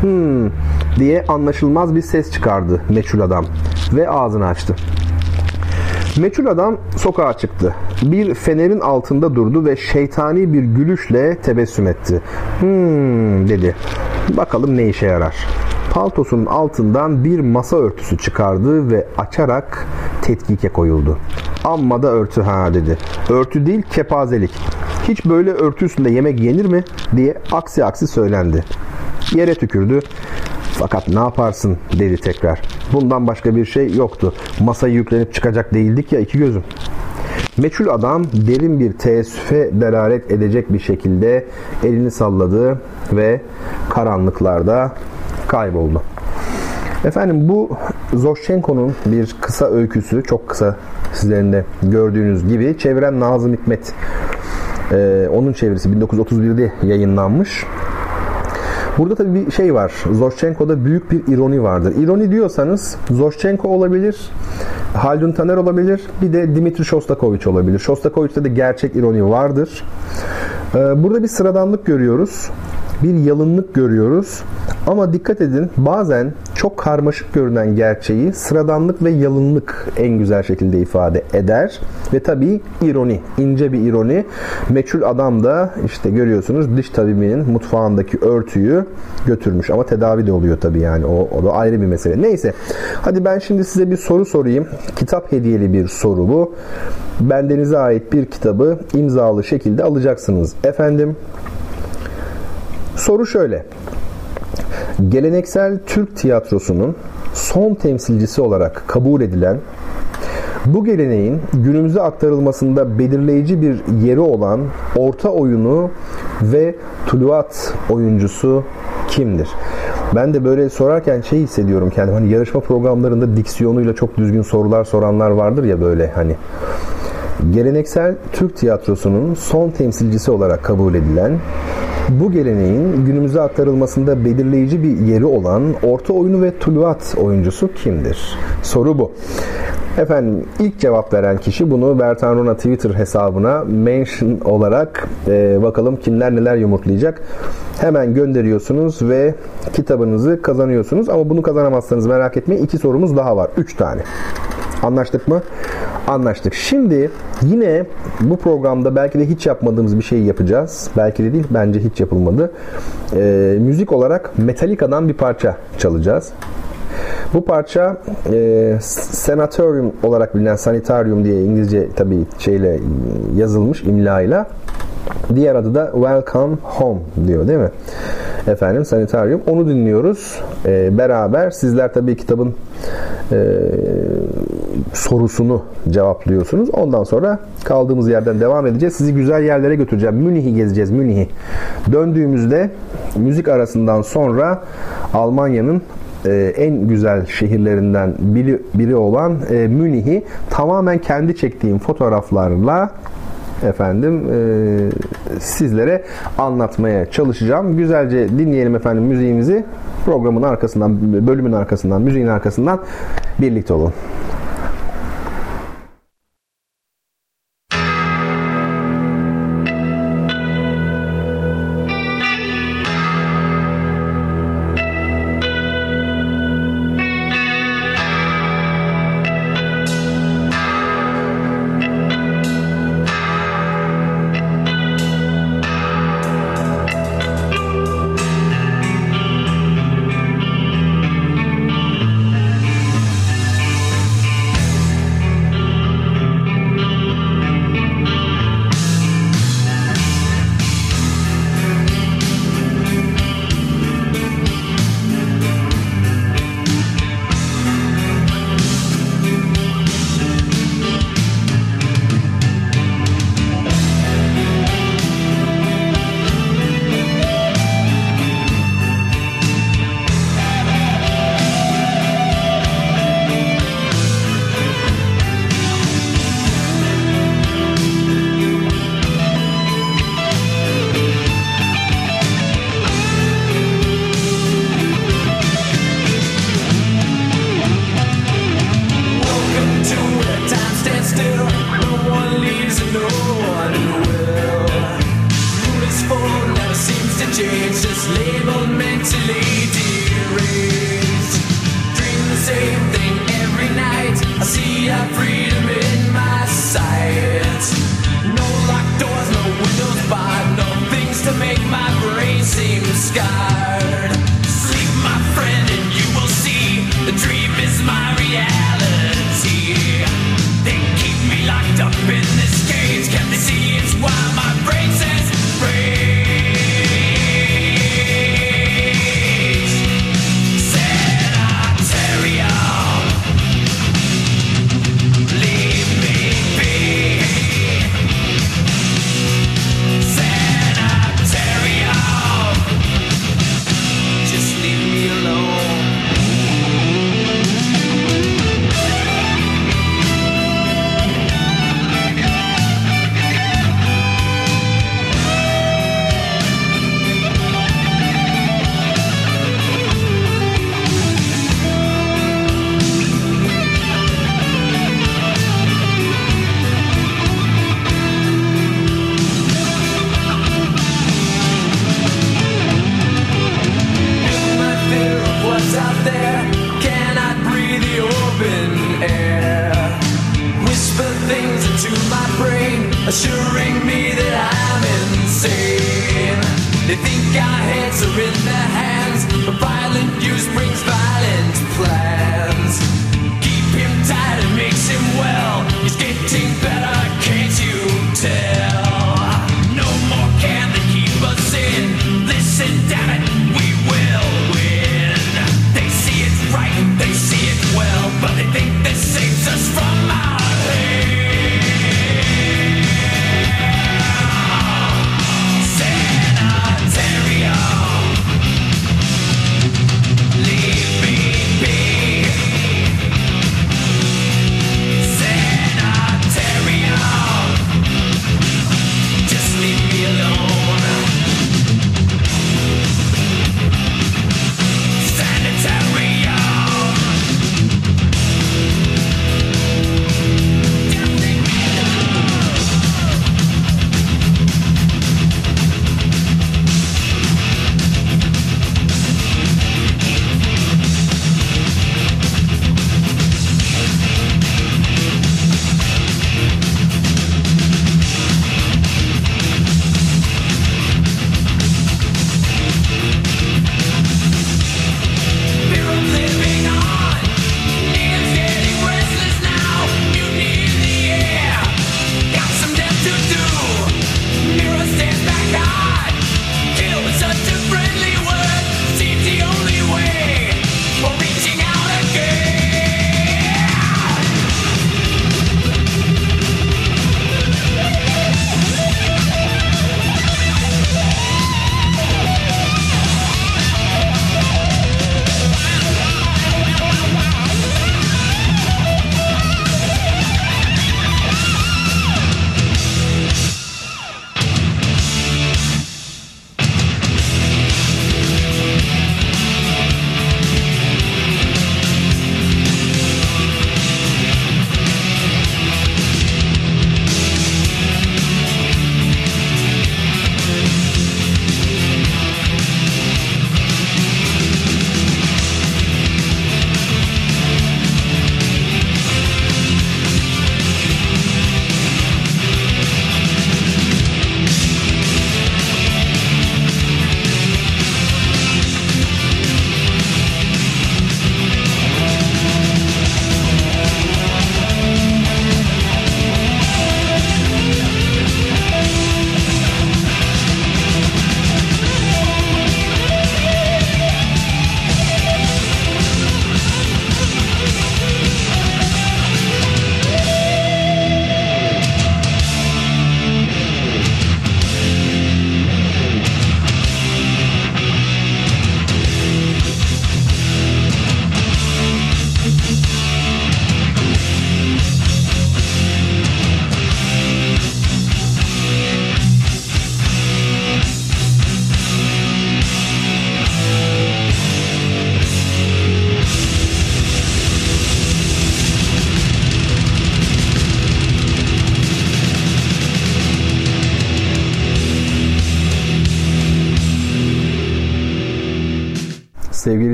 Hmm diye anlaşılmaz bir ses çıkardı meçhul adam ve ağzını açtı. Meçhul adam sokağa çıktı. Bir fenerin altında durdu ve şeytani bir gülüşle tebessüm etti. Hmm dedi. Bakalım ne işe yarar. Paltosunun altından bir masa örtüsü çıkardı ve açarak tetkike koyuldu. Amma da örtü ha dedi. Örtü değil kepazelik. Hiç böyle örtü üstünde yemek yenir mi diye aksi aksi söylendi. Yere tükürdü. Fakat ne yaparsın dedi tekrar. Bundan başka bir şey yoktu. Masayı yüklenip çıkacak değildik ya iki gözüm. Meçhul adam derin bir teessüfe delalet edecek bir şekilde elini salladı ve karanlıklarda kayboldu. Efendim bu Zoşçenko'nun bir kısa öyküsü, çok kısa sizlerin de gördüğünüz gibi çeviren Nazım Hikmet. Ee, onun çevirisi 1931'de yayınlanmış. Burada tabii bir şey var. Zoşchenko'da büyük bir ironi vardır. İroni diyorsanız Zoşchenko olabilir, Haldun Taner olabilir, bir de Dimitri Shostakovich olabilir. Shostakovich'te de gerçek ironi vardır. Ee, burada bir sıradanlık görüyoruz bir yalınlık görüyoruz. Ama dikkat edin bazen çok karmaşık görünen gerçeği sıradanlık ve yalınlık en güzel şekilde ifade eder. Ve tabii ironi, ince bir ironi. Meçhul adam da işte görüyorsunuz diş tabibinin mutfağındaki örtüyü götürmüş. Ama tedavi de oluyor tabii yani o, o da ayrı bir mesele. Neyse hadi ben şimdi size bir soru sorayım. Kitap hediyeli bir soru bu. Bendenize ait bir kitabı imzalı şekilde alacaksınız. Efendim Soru şöyle. Geleneksel Türk tiyatrosunun son temsilcisi olarak kabul edilen bu geleneğin günümüze aktarılmasında belirleyici bir yeri olan orta oyunu ve tuluat oyuncusu kimdir? Ben de böyle sorarken şey hissediyorum kendim hani yarışma programlarında diksiyonuyla çok düzgün sorular soranlar vardır ya böyle hani geleneksel Türk tiyatrosunun son temsilcisi olarak kabul edilen bu geleneğin günümüze aktarılmasında belirleyici bir yeri olan orta oyunu ve tuluat oyuncusu kimdir? Soru bu. Efendim ilk cevap veren kişi bunu Bertan Rona Twitter hesabına mention olarak e, bakalım kimler neler yumurtlayacak. Hemen gönderiyorsunuz ve kitabınızı kazanıyorsunuz. Ama bunu kazanamazsanız merak etmeyin. iki sorumuz daha var. Üç tane. Anlaştık mı? Anlaştık. Şimdi yine bu programda belki de hiç yapmadığımız bir şey yapacağız. Belki de değil, bence hiç yapılmadı. E, müzik olarak Metallica'dan bir parça çalacağız. Bu parça e, Sanatorium olarak bilinen Sanitarium diye İngilizce tabii şeyle yazılmış imlayla. Diğer adı da Welcome Home diyor değil mi? Efendim Sanitarium. Onu dinliyoruz. E, beraber sizler tabii kitabın e, sorusunu cevaplıyorsunuz. Ondan sonra kaldığımız yerden devam edeceğiz. Sizi güzel yerlere götüreceğim. Münih'i gezeceğiz. Münih'i. Döndüğümüzde müzik arasından sonra Almanya'nın e, en güzel şehirlerinden biri, biri olan e, Münih'i tamamen kendi çektiğim fotoğraflarla efendim e, sizlere anlatmaya çalışacağım. Güzelce dinleyelim efendim müziğimizi. Programın arkasından, bölümün arkasından, müziğin arkasından birlikte olun.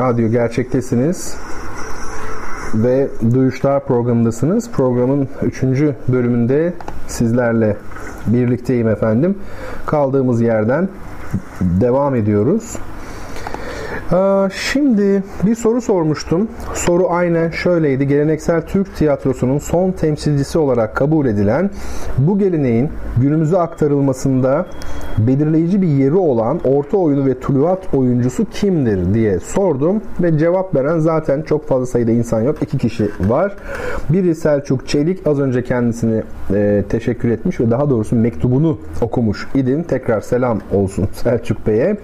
Radyo gerçektesiniz. ve Duyuşlar programındasınız. Programın 3. bölümünde sizlerle birlikteyim efendim. Kaldığımız yerden devam ediyoruz. Ee, şimdi bir soru sormuştum. Soru aynen şöyleydi. Geleneksel Türk tiyatrosunun son temsilcisi olarak kabul edilen bu geleneğin günümüze aktarılmasında belirleyici bir yeri olan orta oyunu ve tuluat oyuncusu kimdir diye sordum ve cevap veren zaten çok fazla sayıda insan yok. İki kişi var. Biri Selçuk Çelik az önce kendisini e, teşekkür etmiş ve daha doğrusu mektubunu okumuş idim. Tekrar selam olsun *laughs* Selçuk Bey'e.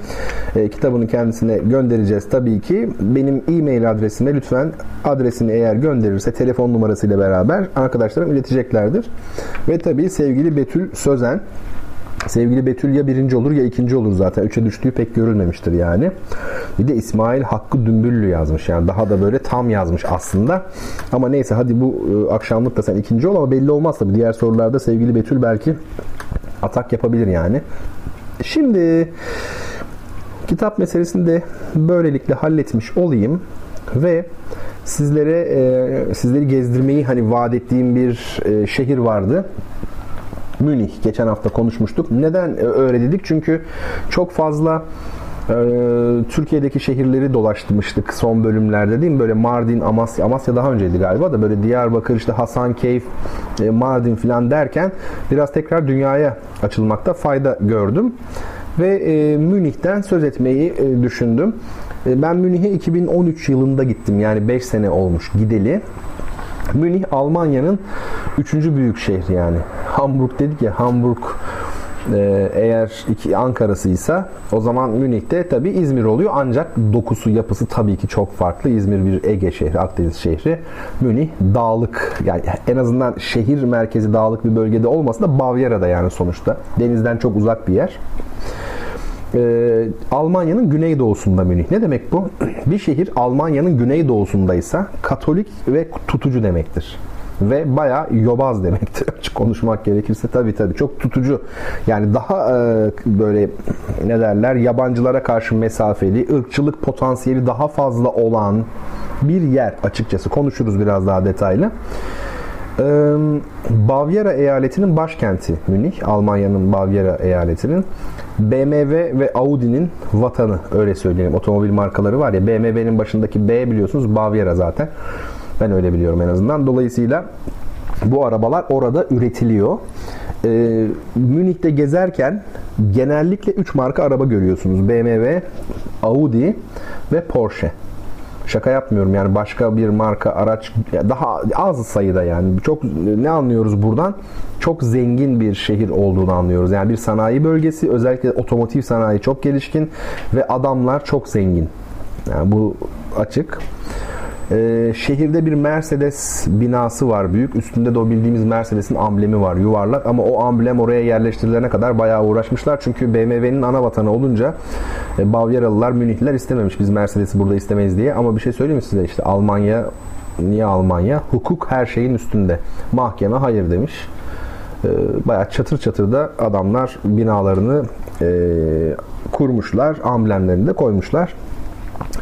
E, kitabını kendisine göndereceğiz tabii ki. Benim e-mail adresime lütfen adresini eğer gönderirse telefon numarasıyla beraber arkadaşlarım ileteceklerdir. Ve tabii sevgili Betül Sözen Sevgili Betül ya birinci olur ya ikinci olur zaten. Üçe düştüğü pek görülmemiştir yani. Bir de İsmail Hakkı Dümbüllü yazmış. Yani daha da böyle tam yazmış aslında. Ama neyse hadi bu e, akşamlık da sen ikinci ol ama belli olmaz tabii. Diğer sorularda sevgili Betül belki atak yapabilir yani. Şimdi kitap meselesini de böylelikle halletmiş olayım ve sizlere e, sizleri gezdirmeyi hani vaat ettiğim bir e, şehir vardı. Münih geçen hafta konuşmuştuk. Neden öyle dedik? Çünkü çok fazla e, Türkiye'deki şehirleri dolaşmıştık son bölümlerde değil mi? Böyle Mardin, Amasya, Amasya daha önceydi galiba da böyle Diyarbakır, işte Hasankeyf, e, Mardin falan derken biraz tekrar dünyaya açılmakta fayda gördüm. Ve e, Münih'ten söz etmeyi e, düşündüm. E, ben Münih'e 2013 yılında gittim. Yani 5 sene olmuş gideli. Münih Almanya'nın üçüncü büyük şehri yani. Hamburg dedik ya Hamburg e, eğer iki Ankara'sıysa o zaman Münih'te tabi İzmir oluyor ancak dokusu yapısı tabii ki çok farklı. İzmir bir Ege şehri, Akdeniz şehri. Münih dağlık yani en azından şehir merkezi dağlık bir bölgede olmasa da Bavyera'da yani sonuçta. Denizden çok uzak bir yer. Ee, Almanya'nın güneydoğusunda Münih. Ne demek bu? *clears throat* Bir şehir Almanya'nın güneydoğusundaysa Katolik ve tutucu demektir. Ve bayağı yobaz demektir. *laughs* Açık konuşmak gerekirse tabi tabi çok tutucu. Yani daha e, böyle ne derler yabancılara karşı mesafeli ırkçılık potansiyeli daha fazla olan bir yer açıkçası. Konuşuruz biraz daha detaylı. Bavyera eyaletinin başkenti Münih, Almanya'nın Bavyera eyaletinin BMW ve Audi'nin vatanı öyle söyleyelim. Otomobil markaları var ya BMW'nin başındaki B biliyorsunuz Bavyera zaten. Ben öyle biliyorum en azından. Dolayısıyla bu arabalar orada üretiliyor. Ee, Münih'te gezerken genellikle 3 marka araba görüyorsunuz. BMW, Audi ve Porsche. Şaka yapmıyorum yani başka bir marka araç daha az sayıda yani çok ne anlıyoruz buradan? Çok zengin bir şehir olduğunu anlıyoruz. Yani bir sanayi bölgesi özellikle otomotiv sanayi çok gelişkin ve adamlar çok zengin. Yani bu açık. Ee, şehirde bir Mercedes binası var büyük. Üstünde de o bildiğimiz Mercedes'in amblemi var yuvarlak ama o amblem oraya yerleştirilene kadar bayağı uğraşmışlar. Çünkü BMW'nin ana vatanı olunca e, Bavyeralılar, Münihliler istememiş biz Mercedes'i burada istemeyiz diye. Ama bir şey söyleyeyim mi size işte Almanya niye Almanya? Hukuk her şeyin üstünde. Mahkeme hayır demiş. E, bayağı çatır çatır da adamlar binalarını e, kurmuşlar, amblemlerini de koymuşlar.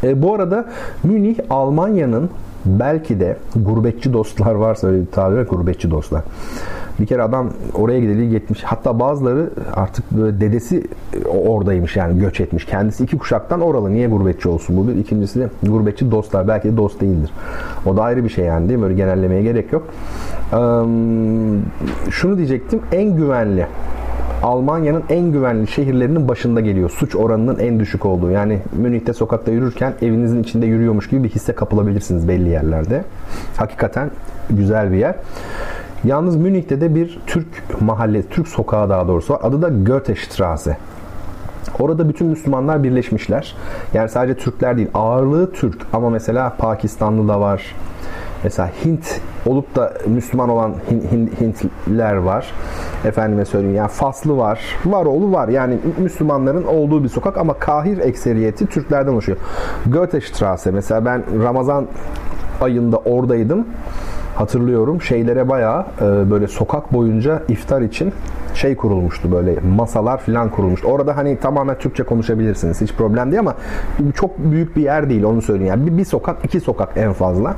E, bu arada Münih Almanya'nın belki de gurbetçi dostlar varsa öyle bir tabir gurbetçi dostlar. Bir kere adam oraya gideli 70 hatta bazıları artık böyle dedesi oradaymış yani göç etmiş. Kendisi iki kuşaktan oralı. Niye gurbetçi olsun bu bir. İkincisi de gurbetçi dostlar. Belki de dost değildir. O da ayrı bir şey yani değil mi? Böyle genellemeye gerek yok. Ee, şunu diyecektim. En güvenli Almanya'nın en güvenli şehirlerinin başında geliyor. Suç oranının en düşük olduğu. Yani Münih'te sokakta yürürken evinizin içinde yürüyormuş gibi bir hisse kapılabilirsiniz belli yerlerde. Hakikaten güzel bir yer. Yalnız Münih'te de bir Türk mahalle, Türk sokağı daha doğrusu var. Adı da Goethestraße. Orada bütün Müslümanlar birleşmişler. Yani sadece Türkler değil, ağırlığı Türk ama mesela Pakistanlı da var, Mesela Hint olup da Müslüman olan Hintliler var. Efendime söyleyeyim yani Faslı var. var oğlu var. Yani Müslümanların olduğu bir sokak ama Kahir ekseriyeti Türklerden oluşuyor. Goethestraße mesela ben Ramazan ayında oradaydım. Hatırlıyorum şeylere bayağı e, böyle sokak boyunca iftar için şey kurulmuştu böyle masalar falan kurulmuştu. Orada hani tamamen Türkçe konuşabilirsiniz. Hiç problem değil ama çok büyük bir yer değil onu söyleyeyim. Yani bir, bir sokak, iki sokak en fazla.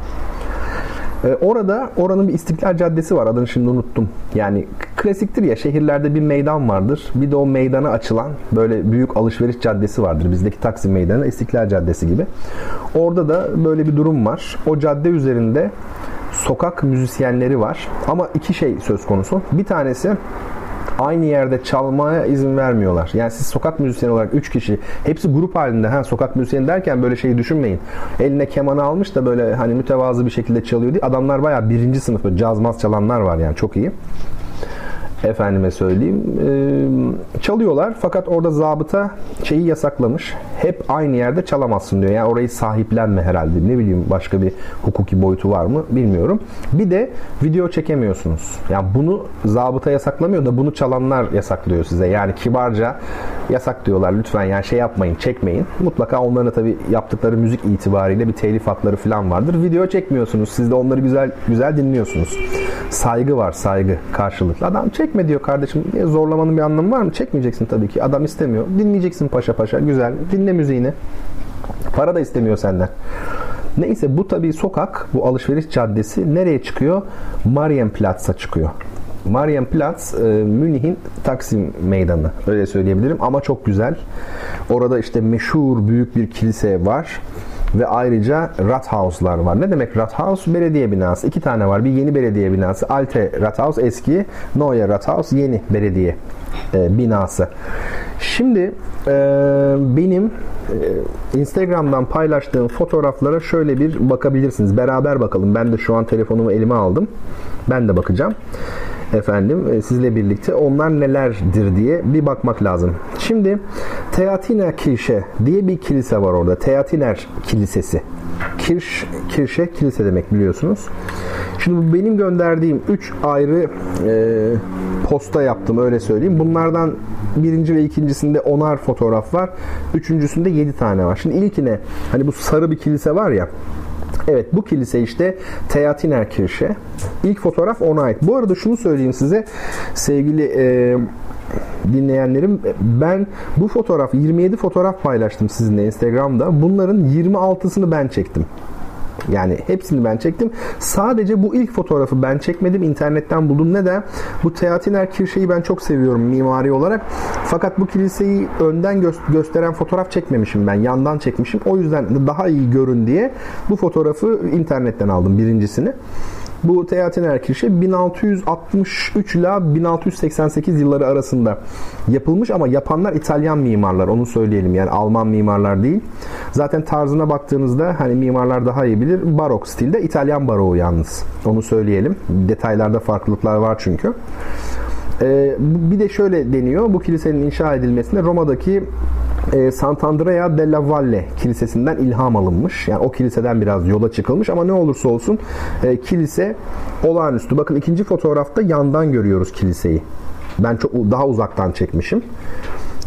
E, orada oranın bir İstiklal Caddesi var. Adını şimdi unuttum. Yani klasiktir ya şehirlerde bir meydan vardır. Bir de o meydana açılan böyle büyük alışveriş caddesi vardır. Bizdeki Taksim Meydanı İstiklal Caddesi gibi. Orada da böyle bir durum var. O cadde üzerinde sokak müzisyenleri var. Ama iki şey söz konusu. Bir tanesi aynı yerde çalmaya izin vermiyorlar. Yani siz sokak müzisyeni olarak 3 kişi hepsi grup halinde ha sokak müzisyeni derken böyle şeyi düşünmeyin. Eline kemanı almış da böyle hani mütevazı bir şekilde çalıyor diye. Adamlar bayağı birinci sınıf böyle cazmaz çalanlar var yani çok iyi efendime söyleyeyim e, çalıyorlar. Fakat orada zabıta şeyi yasaklamış. Hep aynı yerde çalamazsın diyor. Yani orayı sahiplenme herhalde. Ne bileyim başka bir hukuki boyutu var mı bilmiyorum. Bir de video çekemiyorsunuz. Yani bunu zabıta yasaklamıyor da bunu çalanlar yasaklıyor size. Yani kibarca yasak diyorlar lütfen yani şey yapmayın çekmeyin. Mutlaka onların tabi yaptıkları müzik itibariyle bir telif hakları falan vardır. Video çekmiyorsunuz. Siz de onları güzel güzel dinliyorsunuz. Saygı var saygı karşılıklı. Adam çek çekme diyor kardeşim. Zorlamanın bir anlamı var mı? Çekmeyeceksin tabii ki. Adam istemiyor. Dinleyeceksin paşa paşa. Güzel. Dinle müziğini. Para da istemiyor senden. Neyse bu tabii sokak, bu alışveriş caddesi nereye çıkıyor? Marienplatz'a çıkıyor. Marienplatz e, Münih'in Taksim Meydanı öyle söyleyebilirim ama çok güzel. Orada işte meşhur büyük bir kilise var ve ayrıca Rathhaus'lar var. Ne demek Rathaus? Belediye binası. İki tane var. Bir yeni belediye binası. Alte Rathaus eski. Neue Rathaus yeni belediye e, binası. Şimdi e, benim e, Instagram'dan paylaştığım fotoğraflara şöyle bir bakabilirsiniz. Beraber bakalım. Ben de şu an telefonumu elime aldım. Ben de bakacağım efendim e, sizle birlikte onlar nelerdir diye bir bakmak lazım. Şimdi Teatiner Kirche diye bir kilise var orada. Teatiner Kilisesi. Kirş, kirşe kilise demek biliyorsunuz. Şimdi benim gönderdiğim 3 ayrı e, posta yaptım öyle söyleyeyim. Bunlardan birinci ve ikincisinde onar fotoğraf var. Üçüncüsünde 7 tane var. Şimdi ilkine hani bu sarı bir kilise var ya Evet bu kilise işte Theatiner Kirche. İlk fotoğraf ona ait. Bu arada şunu söyleyeyim size sevgili e, dinleyenlerim ben bu fotoğraf 27 fotoğraf paylaştım sizinle Instagram'da. Bunların 26'sını ben çektim. Yani hepsini ben çektim. Sadece bu ilk fotoğrafı ben çekmedim. İnternetten buldum. Neden? Bu Teatiner Kirşe'yi ben çok seviyorum mimari olarak. Fakat bu kiliseyi önden gö- gösteren fotoğraf çekmemişim ben. Yandan çekmişim. O yüzden daha iyi görün diye bu fotoğrafı internetten aldım birincisini. Bu Teatiner Kirche 1663 ile 1688 yılları arasında yapılmış ama yapanlar İtalyan mimarlar onu söyleyelim yani Alman mimarlar değil. Zaten tarzına baktığınızda hani mimarlar daha iyi bilir. Barok stilde İtalyan baroğu yalnız. Onu söyleyelim. Detaylarda farklılıklar var çünkü. Ee, bir de şöyle deniyor. Bu kilisenin inşa edilmesinde Roma'daki e, Sant'Andrea della Valle kilisesinden ilham alınmış. Yani o kiliseden biraz yola çıkılmış ama ne olursa olsun e, kilise olağanüstü. Bakın ikinci fotoğrafta yandan görüyoruz kiliseyi. Ben çok daha uzaktan çekmişim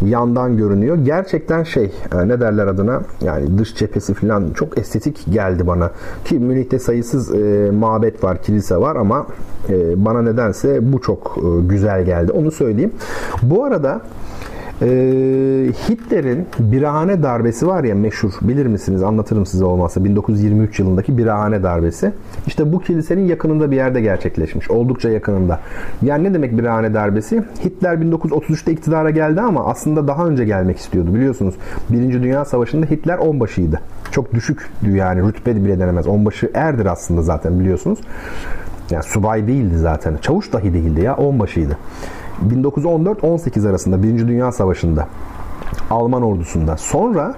yandan görünüyor. Gerçekten şey e, ne derler adına yani dış cephesi falan çok estetik geldi bana. Ki Münih'te sayısız e, mabet var, kilise var ama e, bana nedense bu çok e, güzel geldi. Onu söyleyeyim. Bu arada ee, Hitler'in birahane darbesi var ya meşhur bilir misiniz anlatırım size olmazsa 1923 yılındaki birahane darbesi. İşte bu kilisenin yakınında bir yerde gerçekleşmiş. Oldukça yakınında. Yani ne demek birahane darbesi? Hitler 1933'te iktidara geldi ama aslında daha önce gelmek istiyordu biliyorsunuz. Birinci Dünya Savaşı'nda Hitler onbaşıydı. Çok düşük yani rütbe bile denemez. Onbaşı erdir aslında zaten biliyorsunuz. Yani subay değildi zaten. Çavuş dahi değildi ya onbaşıydı. 1914-18 arasında Birinci Dünya Savaşı'nda Alman ordusunda. Sonra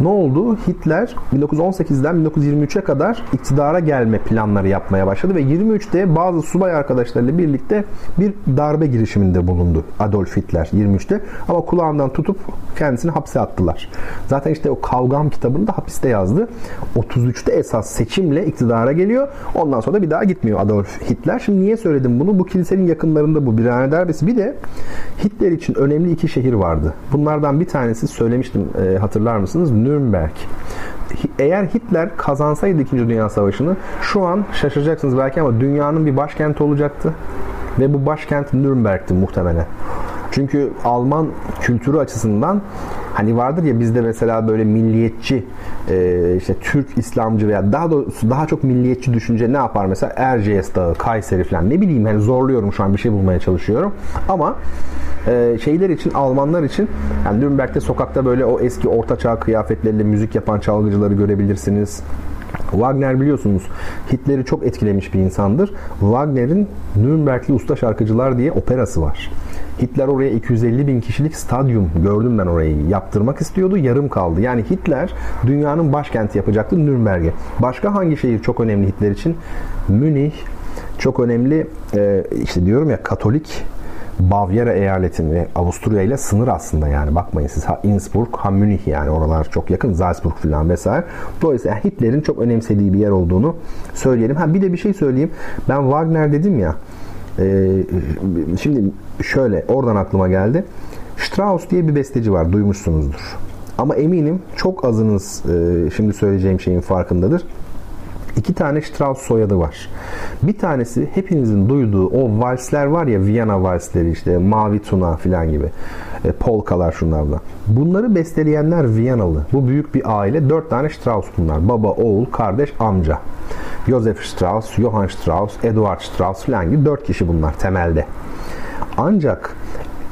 ne oldu? Hitler 1918'den 1923'e kadar iktidara gelme planları yapmaya başladı ve 23'te bazı subay arkadaşlarıyla birlikte bir darbe girişiminde bulundu Adolf Hitler 23'te. Ama kulağından tutup kendisini hapse attılar. Zaten işte o Kavgam kitabını da hapiste yazdı. 33'te esas seçimle iktidara geliyor. Ondan sonra da bir daha gitmiyor Adolf Hitler. Şimdi niye söyledim bunu? Bu kilisenin yakınlarında bu birhane darbesi. Bir de Hitler için önemli iki şehir vardı. Bunlardan bir tanesi söylemiştim e, hatırlar mısınız? Nürnberg. Eğer Hitler kazansaydı 2. Dünya Savaşı'nı şu an şaşıracaksınız belki ama dünyanın bir başkenti olacaktı. Ve bu başkent Nürnberg'ti muhtemelen. Çünkü Alman kültürü açısından hani vardır ya bizde mesela böyle milliyetçi e, işte Türk İslamcı veya daha doğrusu daha çok milliyetçi düşünce ne yapar mesela Erciyes Dağı, Kayseri falan ne bileyim hani zorluyorum şu an bir şey bulmaya çalışıyorum. Ama e, şeyler için Almanlar için yani Nürnberg'de sokakta böyle o eski ortaçağ kıyafetleriyle müzik yapan çalgıcıları görebilirsiniz. Wagner biliyorsunuz Hitler'i çok etkilemiş bir insandır. Wagner'in Nürnbergli Usta Şarkıcılar diye operası var. Hitler oraya 250 bin kişilik stadyum gördüm ben orayı yaptırmak istiyordu yarım kaldı. Yani Hitler dünyanın başkenti yapacaktı Nürnberg'e. Başka hangi şehir çok önemli Hitler için? Münih çok önemli e, işte diyorum ya Katolik Bavyera eyaletin ve Avusturya ile sınır aslında yani bakmayın siz ha Innsbruck ha Münih yani oralar çok yakın Salzburg falan vesaire. Dolayısıyla Hitler'in çok önemsediği bir yer olduğunu söyleyelim. Ha bir de bir şey söyleyeyim. Ben Wagner dedim ya. E, şimdi şöyle oradan aklıma geldi. Strauss diye bir besteci var duymuşsunuzdur. Ama eminim çok azınız e, şimdi söyleyeceğim şeyin farkındadır. İki tane Strauss soyadı var. Bir tanesi hepinizin duyduğu o valsler var ya Viyana valsleri işte Mavi Tuna filan gibi. E, polkalar şunlarla. Bunları besteleyenler Viyanalı. Bu büyük bir aile. Dört tane Strauss bunlar. Baba, oğul, kardeş, amca. Joseph Strauss, Johann Strauss, Eduard Strauss filan gibi dört kişi bunlar temelde. Ancak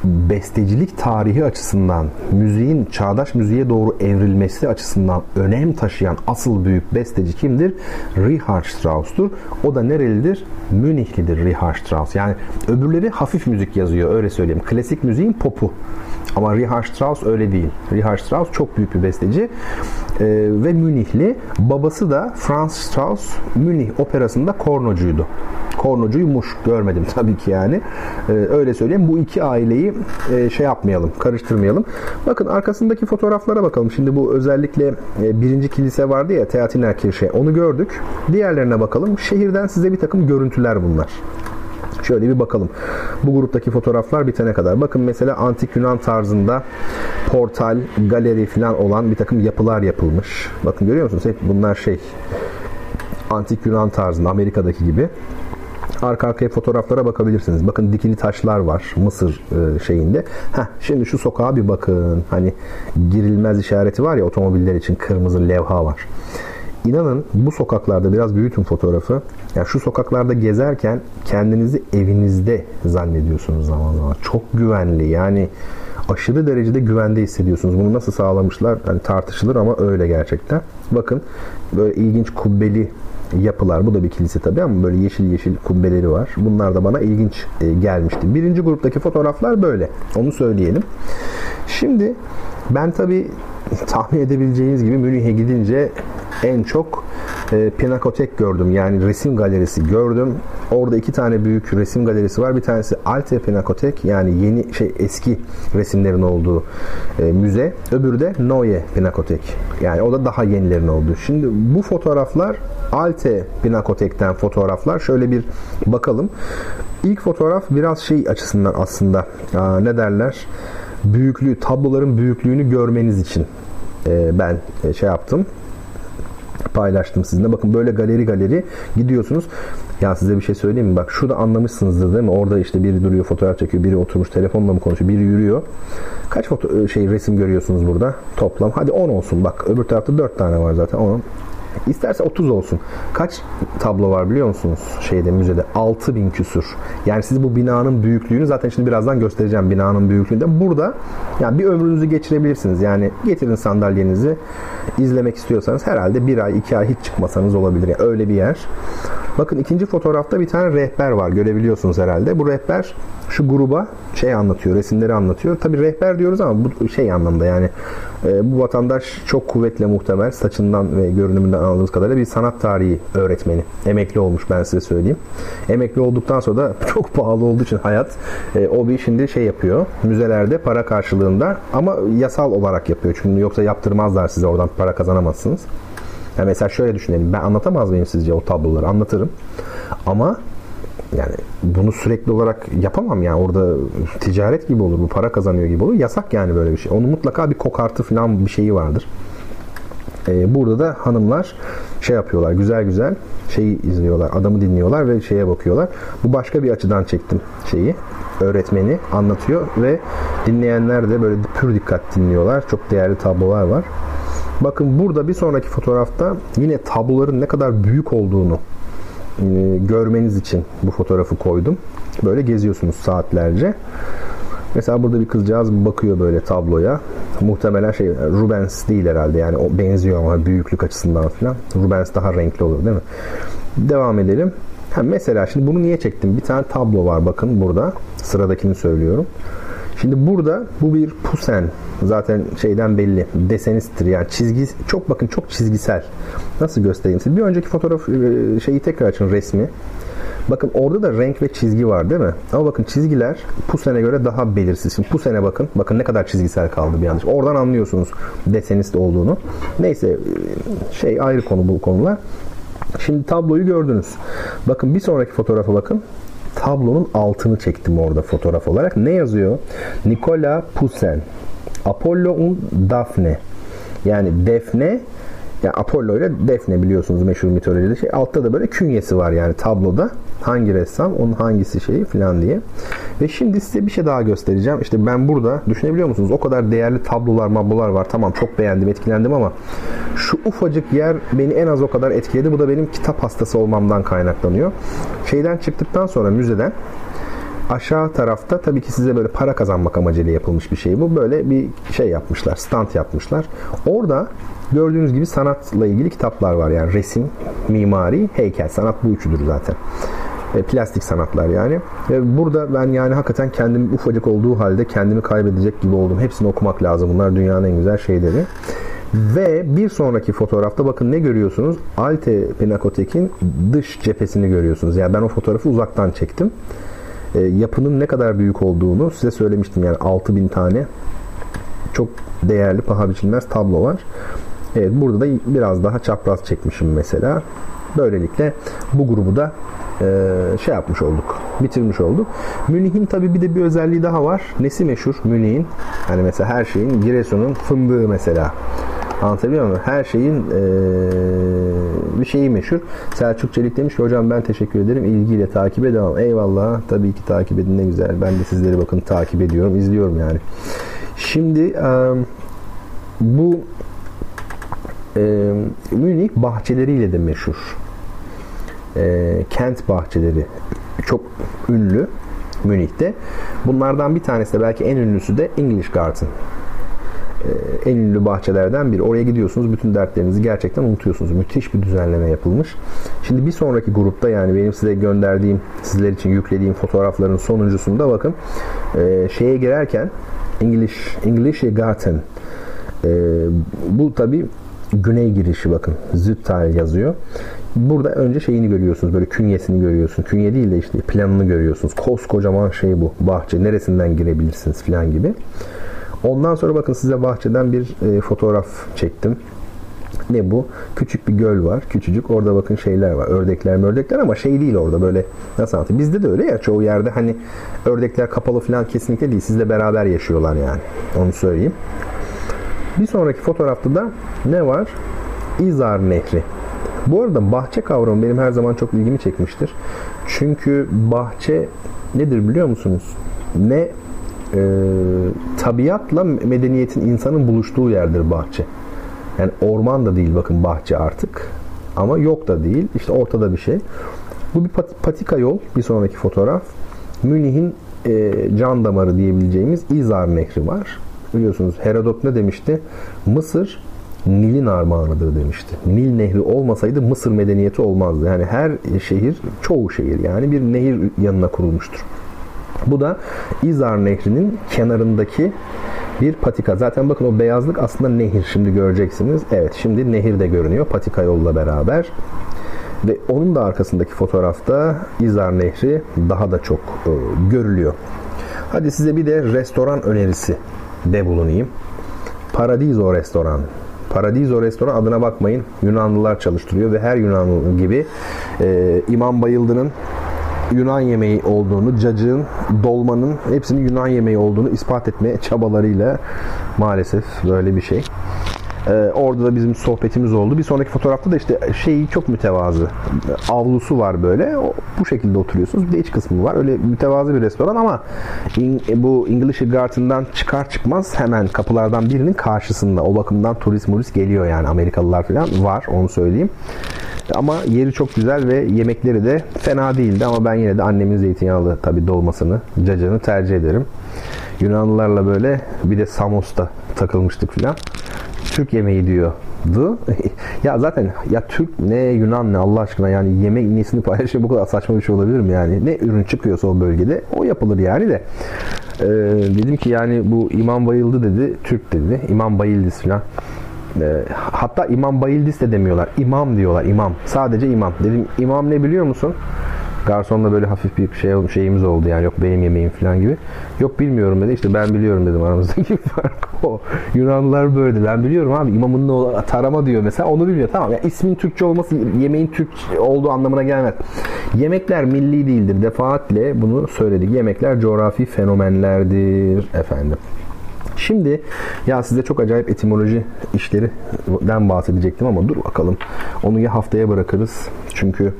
bestecilik tarihi açısından, müziğin çağdaş müziğe doğru evrilmesi açısından önem taşıyan asıl büyük besteci kimdir? Richard Strauss'tur. O da nerelidir? Münihlidir Richard Strauss. Yani öbürleri hafif müzik yazıyor öyle söyleyeyim. Klasik müziğin popu. Ama Richard Strauss öyle değil. Richard Strauss çok büyük bir besteci ee, ve Münihli. Babası da Franz Strauss Münih operasında kornocuydu. Kornocuymuş görmedim *laughs* tabii ki yani. Ee, öyle söyleyeyim. Bu iki aileyi e, şey yapmayalım, karıştırmayalım. Bakın arkasındaki fotoğraflara bakalım. Şimdi bu özellikle e, birinci kilise vardı ya Teatiner Kirche. Onu gördük. Diğerlerine bakalım. Şehirden size bir takım görüntüler bunlar. Şöyle bir bakalım. Bu gruptaki fotoğraflar bitene kadar. Bakın mesela antik Yunan tarzında portal, galeri falan olan bir takım yapılar yapılmış. Bakın görüyor musunuz? Hep bunlar şey antik Yunan tarzında Amerika'daki gibi. Arka arkaya fotoğraflara bakabilirsiniz. Bakın dikili taşlar var Mısır e, şeyinde. Heh, şimdi şu sokağa bir bakın. Hani girilmez işareti var ya otomobiller için kırmızı levha var. İnanın bu sokaklarda biraz büyütün fotoğrafı. Yani şu sokaklarda gezerken kendinizi evinizde zannediyorsunuz zaman zaman. Çok güvenli yani aşırı derecede güvende hissediyorsunuz. Bunu nasıl sağlamışlar? Yani tartışılır ama öyle gerçekten. Bakın böyle ilginç kubbeli yapılar. Bu da bir kilise tabii ama böyle yeşil yeşil kubbeleri var. Bunlar da bana ilginç e, gelmişti. Birinci gruptaki fotoğraflar böyle. Onu söyleyelim. Şimdi ben tabii tahmin edebileceğiniz gibi Münih'e gidince en çok e, Pinakotek gördüm. Yani resim galerisi gördüm. Orada iki tane büyük resim galerisi var. Bir tanesi Alte Pinakotek yani yeni şey eski resimlerin olduğu e, müze. Öbürü de Neue Pinakotek. Yani o da daha yenilerin olduğu. Şimdi bu fotoğraflar Alte Pinakotek'ten fotoğraflar. Şöyle bir bakalım. İlk fotoğraf biraz şey açısından aslında aa, ne derler? Büyüklüğü, tabloların büyüklüğünü görmeniz için e, ben e, şey yaptım paylaştım sizinle. Bakın böyle galeri galeri gidiyorsunuz. Ya size bir şey söyleyeyim mi? Bak şurada anlamışsınızdır değil mi? Orada işte biri duruyor fotoğraf çekiyor, biri oturmuş telefonla mı konuşuyor, biri yürüyor. Kaç foto şey resim görüyorsunuz burada toplam? Hadi 10 olsun. Bak öbür tarafta 4 tane var zaten. 10. İsterse 30 olsun. Kaç tablo var biliyor musunuz şeyde müzede? 6000 küsür. Yani siz bu binanın büyüklüğünü zaten şimdi birazdan göstereceğim binanın büyüklüğünü de. Burada yani bir ömrünüzü geçirebilirsiniz. Yani getirin sandalyenizi izlemek istiyorsanız herhalde bir ay iki ay hiç çıkmasanız olabilir. Yani öyle bir yer. Bakın ikinci fotoğrafta bir tane rehber var. Görebiliyorsunuz herhalde. Bu rehber şu gruba şey anlatıyor, resimleri anlatıyor. Tabi rehber diyoruz ama bu şey anlamda yani e, bu vatandaş çok kuvvetle muhtemel saçından ve görünümünden anladığımız kadarıyla bir sanat tarihi öğretmeni. Emekli olmuş ben size söyleyeyim. Emekli olduktan sonra da *laughs* çok pahalı olduğu için hayat e, o bir şimdi şey yapıyor. Müzelerde para karşılığında ama yasal olarak yapıyor. Çünkü yoksa yaptırmazlar size oradan para kazanamazsınız. Yani mesela şöyle düşünelim. Ben anlatamaz mıyım sizce o tabloları? Anlatırım. Ama yani bunu sürekli olarak yapamam yani. Orada ticaret gibi olur bu para kazanıyor gibi olur. Yasak yani böyle bir şey. Onun mutlaka bir kokartı falan bir şeyi vardır. Ee, burada da hanımlar şey yapıyorlar güzel güzel şeyi izliyorlar adamı dinliyorlar ve şeye bakıyorlar. Bu başka bir açıdan çektim şeyi. Öğretmeni anlatıyor ve dinleyenler de böyle pür dikkat dinliyorlar. Çok değerli tablolar var Bakın burada bir sonraki fotoğrafta yine tabloların ne kadar büyük olduğunu e, görmeniz için bu fotoğrafı koydum. Böyle geziyorsunuz saatlerce. Mesela burada bir kızcağız bakıyor böyle tabloya. Muhtemelen şey Rubens değil herhalde yani o benziyor ama büyüklük açısından falan. Rubens daha renkli olur değil mi? Devam edelim. Ha mesela şimdi bunu niye çektim? Bir tane tablo var bakın burada. Sıradakini söylüyorum. Şimdi burada bu bir pusen. Zaten şeyden belli. Desenistir yani çizgi çok bakın çok çizgisel. Nasıl göstereyim size? Bir önceki fotoğraf e, şeyi tekrar açın resmi. Bakın orada da renk ve çizgi var değil mi? Ama bakın çizgiler Pusen'e göre daha belirsiz. Şimdi Pusen'e bakın. Bakın ne kadar çizgisel kaldı bir yanlış. Oradan anlıyorsunuz desenist olduğunu. Neyse e, şey ayrı konu bu konular. Şimdi tabloyu gördünüz. Bakın bir sonraki fotoğrafa bakın. Tablonun altını çektim orada fotoğraf olarak. Ne yazıyor? Nikola Pusen. Apollo und Daphne. Yani Defne yani Apollo ile Defne biliyorsunuz meşhur mitolojide şey. Altta da böyle künyesi var yani tabloda. Hangi ressam, onun hangisi şeyi falan diye. Ve şimdi size bir şey daha göstereceğim. İşte ben burada düşünebiliyor musunuz? O kadar değerli tablolar, mablolar var. Tamam çok beğendim, etkilendim ama şu ufacık yer beni en az o kadar etkiledi. Bu da benim kitap hastası olmamdan kaynaklanıyor. Şeyden çıktıktan sonra müzeden aşağı tarafta tabii ki size böyle para kazanmak amacıyla yapılmış bir şey bu. Böyle bir şey yapmışlar, stand yapmışlar. Orada gördüğünüz gibi sanatla ilgili kitaplar var. Yani resim, mimari, heykel. Sanat bu üçüdür zaten. E, plastik sanatlar yani. Ve burada ben yani hakikaten kendim ufacık olduğu halde kendimi kaybedecek gibi oldum. Hepsini okumak lazım. Bunlar dünyanın en güzel şeyleri. Ve bir sonraki fotoğrafta bakın ne görüyorsunuz? Alte Pinakotek'in dış cephesini görüyorsunuz. Yani ben o fotoğrafı uzaktan çektim. E, yapının ne kadar büyük olduğunu size söylemiştim. Yani 6000 tane çok değerli paha biçilmez tablo var. Evet burada da biraz daha çapraz çekmişim mesela. Böylelikle bu grubu da e, şey yapmış olduk. Bitirmiş olduk. Münih'in tabi bir de bir özelliği daha var. Nesi meşhur Münih'in? Hani mesela her şeyin Giresun'un fındığı mesela. Anlatabiliyor muyum? Her şeyin e, bir şeyi meşhur. Selçuk Çelik demiş ki hocam ben teşekkür ederim. İlgiyle takip devam. Eyvallah. Tabii ki takip edin ne güzel. Ben de sizleri bakın takip ediyorum. izliyorum yani. Şimdi e, bu e, Münih bahçeleriyle de meşhur. E, kent bahçeleri çok ünlü Münih'te. Bunlardan bir tanesi de belki en ünlüsü de English Garden. E, en ünlü bahçelerden biri. Oraya gidiyorsunuz bütün dertlerinizi gerçekten unutuyorsunuz. Müthiş bir düzenleme yapılmış. Şimdi bir sonraki grupta yani benim size gönderdiğim, sizler için yüklediğim fotoğrafların sonuncusunda bakın e, şeye girerken English English Garden e, bu tabi güney girişi bakın. Züttal yazıyor. Burada önce şeyini görüyorsunuz. Böyle künyesini görüyorsunuz. Künye değil de işte planını görüyorsunuz. Koskocaman şey bu. Bahçe. Neresinden girebilirsiniz falan gibi. Ondan sonra bakın size bahçeden bir e, fotoğraf çektim. Ne bu? Küçük bir göl var. Küçücük. Orada bakın şeyler var. Ördekler ördekler ama şey değil orada böyle nasıl anlatayım? Bizde de öyle ya çoğu yerde hani ördekler kapalı falan kesinlikle değil. Sizle beraber yaşıyorlar yani. Onu söyleyeyim. Bir sonraki fotoğrafta da ne var? İzar Nehri. Bu arada bahçe kavramı benim her zaman çok ilgimi çekmiştir. Çünkü bahçe nedir biliyor musunuz? Ne e, tabiatla medeniyetin insanın buluştuğu yerdir bahçe. Yani orman da değil bakın bahçe artık. Ama yok da değil. İşte ortada bir şey. Bu bir patika yol. Bir sonraki fotoğraf. Münih'in e, can damarı diyebileceğimiz İzar Nehri var. Biliyorsunuz Herodot ne demişti? Mısır Nil'in armağanıdır demişti. Nil nehri olmasaydı Mısır medeniyeti olmazdı. Yani her şehir, çoğu şehir yani bir nehir yanına kurulmuştur. Bu da İzar Nehri'nin kenarındaki bir patika. Zaten bakın o beyazlık aslında nehir. Şimdi göreceksiniz. Evet şimdi nehir de görünüyor patika yolla beraber. Ve onun da arkasındaki fotoğrafta İzar Nehri daha da çok e, görülüyor. Hadi size bir de restoran önerisi de bulunayım. Paradiso Restoran. Paradiso Restoran adına bakmayın. Yunanlılar çalıştırıyor ve her Yunanlı gibi e, İmam Bayıldı'nın Yunan yemeği olduğunu, cacığın, dolmanın hepsinin Yunan yemeği olduğunu ispat etmeye çabalarıyla maalesef böyle bir şey. Ee, orada da bizim sohbetimiz oldu. Bir sonraki fotoğrafta da işte şeyi çok mütevazı. Avlusu var böyle. O, bu şekilde oturuyorsunuz. Bir de iç kısmı var. Öyle mütevazı bir restoran ama in, bu English Garden'dan çıkar çıkmaz hemen kapılardan birinin karşısında. O bakımdan turist murist geliyor yani Amerikalılar falan var onu söyleyeyim. Ama yeri çok güzel ve yemekleri de fena değildi ama ben yine de annemin zeytinyağlı tabi dolmasını, cacığını tercih ederim. Yunanlılarla böyle bir de Samos'ta takılmıştık filan. Türk yemeği diyordu. *laughs* ya zaten ya Türk ne Yunan ne Allah aşkına yani yemek nesini paylaşıyor bu kadar saçma bir şey olabilir mi yani? Ne ürün çıkıyorsa o bölgede o yapılır yani de. Ee, dedim ki yani bu imam bayıldı dedi. Türk dedi. İmam bayıldız filan. Ee, hatta imam bayıldız de demiyorlar. İmam diyorlar imam. Sadece imam. Dedim imam ne biliyor musun? Garsonla böyle hafif bir şey şeyimiz oldu yani yok benim yemeğim falan gibi. Yok bilmiyorum dedi. İşte ben biliyorum dedim aramızdaki *laughs* fark o. Yunanlılar böyle. Ben biliyorum abi imamın ne tarama diyor mesela onu bilmiyor. Tamam ya yani ismin Türkçe olması yemeğin Türk olduğu anlamına gelmez. Yemekler milli değildir. Defaatle bunu söyledik. Yemekler coğrafi fenomenlerdir efendim. Şimdi ya size çok acayip etimoloji işlerinden bahsedecektim ama dur bakalım. Onu ya haftaya bırakırız. Çünkü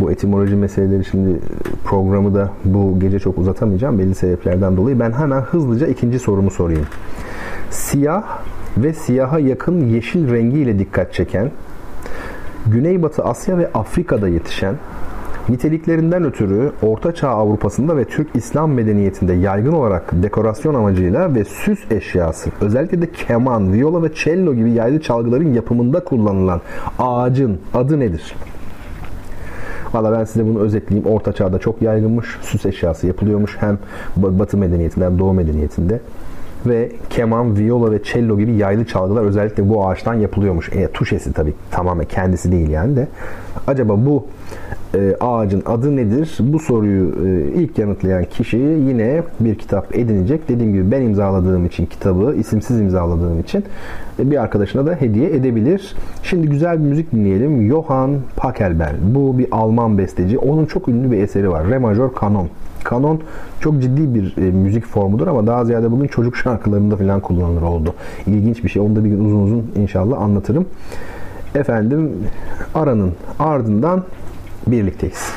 bu etimoloji meseleleri şimdi programı da bu gece çok uzatamayacağım belli sebeplerden dolayı. Ben hemen hızlıca ikinci sorumu sorayım. Siyah ve siyaha yakın yeşil rengiyle dikkat çeken, Güneybatı Asya ve Afrika'da yetişen Niteliklerinden ötürü Orta Çağ Avrupa'sında ve Türk İslam medeniyetinde yaygın olarak dekorasyon amacıyla ve süs eşyası, özellikle de keman, viola ve cello gibi yaylı çalgıların yapımında kullanılan ağacın adı nedir? Valla ben size bunu özetleyeyim. Orta Çağ'da çok yaygınmış. Süs eşyası yapılıyormuş. Hem Batı medeniyetinde hem Doğu medeniyetinde ve keman, viola ve cello gibi yaylı çalgılar özellikle bu ağaçtan yapılıyormuş. E, tuşesi tabii tamamen kendisi değil yani de. Acaba bu e, ağacın adı nedir? Bu soruyu e, ilk yanıtlayan kişi yine bir kitap edinecek. Dediğim gibi ben imzaladığım için kitabı, isimsiz imzaladığım için e, bir arkadaşına da hediye edebilir. Şimdi güzel bir müzik dinleyelim. Johann Pachelbel. Bu bir Alman besteci. Onun çok ünlü bir eseri var. Re majör kanon. Kanon çok ciddi bir e, müzik formudur ama daha ziyade bugün çocuk şarkılarında falan kullanılır oldu. İlginç bir şey. Onu da bir gün uzun uzun inşallah anlatırım. Efendim aranın ardından birlikteyiz.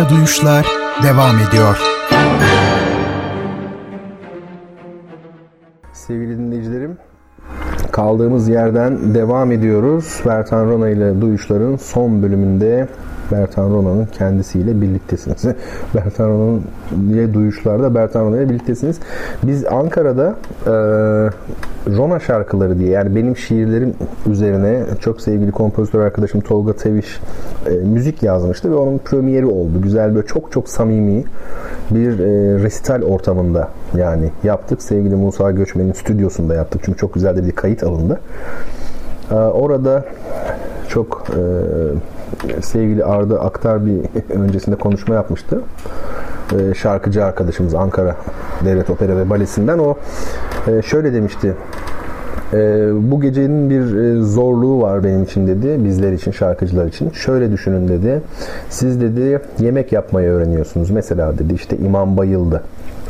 İle Duyuşlar devam ediyor. Sevgili dinleyicilerim, kaldığımız yerden devam ediyoruz. Bertan Rona ile Duyuşlar'ın son bölümünde Bertan Rona'nın kendisiyle birliktesiniz. *laughs* Bertan Rona'nın ile duyuşlarda Bertan Rona ile birliktesiniz. Biz Ankara'da e, Rona şarkıları diye yani benim şiirlerim üzerine çok sevgili kompozitör arkadaşım Tolga Teviş e, müzik yazmıştı ve onun premieri oldu. Güzel böyle çok çok samimi bir e, resital ortamında yani yaptık. Sevgili Musa Göçmen'in stüdyosunda yaptık. Çünkü çok güzel de bir kayıt alındı. E, orada çok e, sevgili Arda Aktar bir *laughs* öncesinde konuşma yapmıştı. E, şarkıcı arkadaşımız Ankara Devlet Opera ve Balesi'nden o e, şöyle demişti. E, bu gecenin bir e, zorluğu var benim için dedi. Bizler için, şarkıcılar için. Şöyle düşünün dedi. Siz dedi yemek yapmayı öğreniyorsunuz. Mesela dedi işte İmam Bayıldı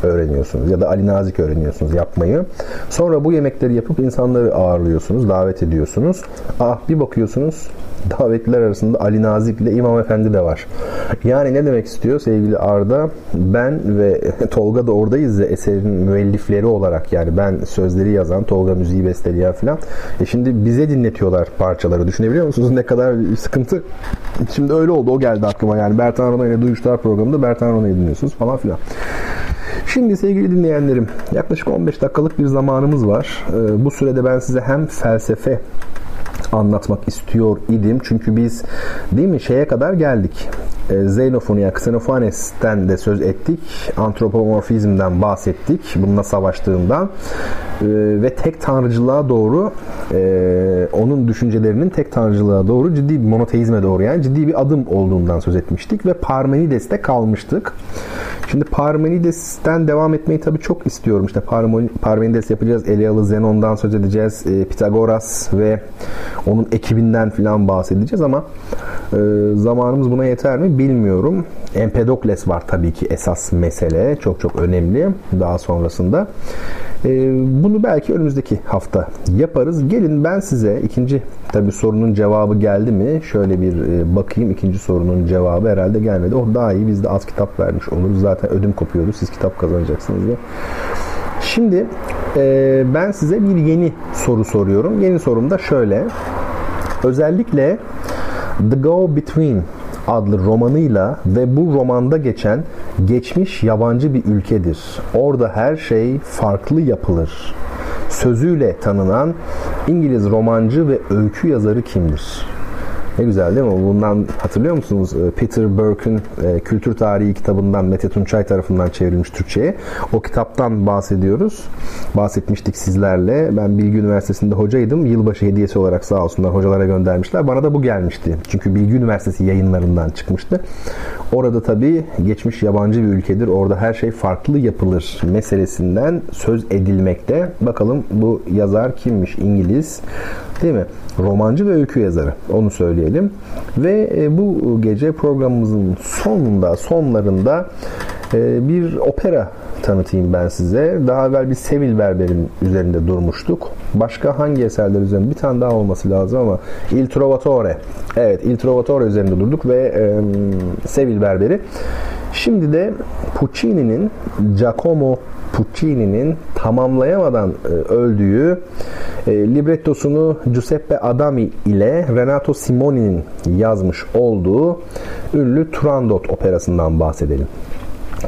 öğreniyorsunuz ya da Ali Nazik öğreniyorsunuz yapmayı. Sonra bu yemekleri yapıp insanları ağırlıyorsunuz, davet ediyorsunuz. Ah bir bakıyorsunuz davetliler arasında Ali Nazik ile İmam Efendi de var. Yani ne demek istiyor sevgili Arda? Ben ve *laughs* Tolga da oradayız ya eserin müellifleri olarak yani ben sözleri yazan, Tolga müziği besteleyen filan. E şimdi bize dinletiyorlar parçaları. Düşünebiliyor musunuz ne kadar sıkıntı? Şimdi öyle oldu. O geldi aklıma yani. Bertan Rona ile Duyuşlar programında Bertan Rona'yı dinliyorsunuz falan filan. Şimdi sevgili dinleyenlerim yaklaşık 15 dakikalık bir zamanımız var. Ee, bu sürede ben size hem felsefe anlatmak istiyor idim. Çünkü biz değil mi şeye kadar geldik. E, Xenofonia, Xenophanes'ten de söz ettik. Antropomorfizmden bahsettik. Bununla savaştığından. E, ve tek tanrıcılığa doğru e, onun düşüncelerinin tek tanrıcılığa doğru ciddi bir monoteizme doğru yani ciddi bir adım olduğundan söz etmiştik ve Parmenides'te kalmıştık. Şimdi Parmenides'ten devam etmeyi tabii çok istiyorum. İşte Parmenides yapacağız. Elialı Zenon'dan söz edeceğiz. Pitagoras ve onun ekibinden filan bahsedeceğiz ama zamanımız buna yeter mi bilmiyorum. Empedokles var tabii ki esas mesele. Çok çok önemli daha sonrasında. E, bunu belki önümüzdeki hafta yaparız. Gelin ben size ikinci tabii sorunun cevabı geldi mi? Şöyle bir e, bakayım ikinci sorunun cevabı herhalde gelmedi. O daha iyi biz de az kitap vermiş oluruz. Zaten ödüm kopuyordu. Siz kitap kazanacaksınız diye. Şimdi e, ben size bir yeni soru soruyorum. Yeni sorum da şöyle. Özellikle The Go Between adlı romanıyla ve bu romanda geçen geçmiş yabancı bir ülkedir. Orada her şey farklı yapılır. Sözüyle tanınan İngiliz romancı ve öykü yazarı kimdir? Ne güzel değil mi? Bundan hatırlıyor musunuz? Ee, Peter Burke'ün e, Kültür Tarihi kitabından Mete Tunçay tarafından çevrilmiş Türkçe'ye. O kitaptan bahsediyoruz. Bahsetmiştik sizlerle. Ben Bilgi Üniversitesi'nde hocaydım. Yılbaşı hediyesi olarak sağ olsunlar hocalara göndermişler. Bana da bu gelmişti. Çünkü Bilgi Üniversitesi yayınlarından çıkmıştı. Orada tabii geçmiş yabancı bir ülkedir. Orada her şey farklı yapılır meselesinden söz edilmekte. Bakalım bu yazar kimmiş? İngiliz. Değil mi? romancı ve öykü yazarı. Onu söyleyelim. Ve e, bu gece programımızın sonunda, sonlarında e, bir opera tanıtayım ben size. Daha evvel bir Sevil Berber'in üzerinde durmuştuk. Başka hangi eserler üzerinde? Bir tane daha olması lazım ama Il Trovatore. Evet, Il Trovatore üzerinde durduk ve e, Sevil Berber'i. Şimdi de Puccini'nin Giacomo Puccini'nin tamamlayamadan e, öldüğü e, librettosunu Giuseppe Adami ile Renato Simoni'nin yazmış olduğu ünlü Turandot operasından bahsedelim.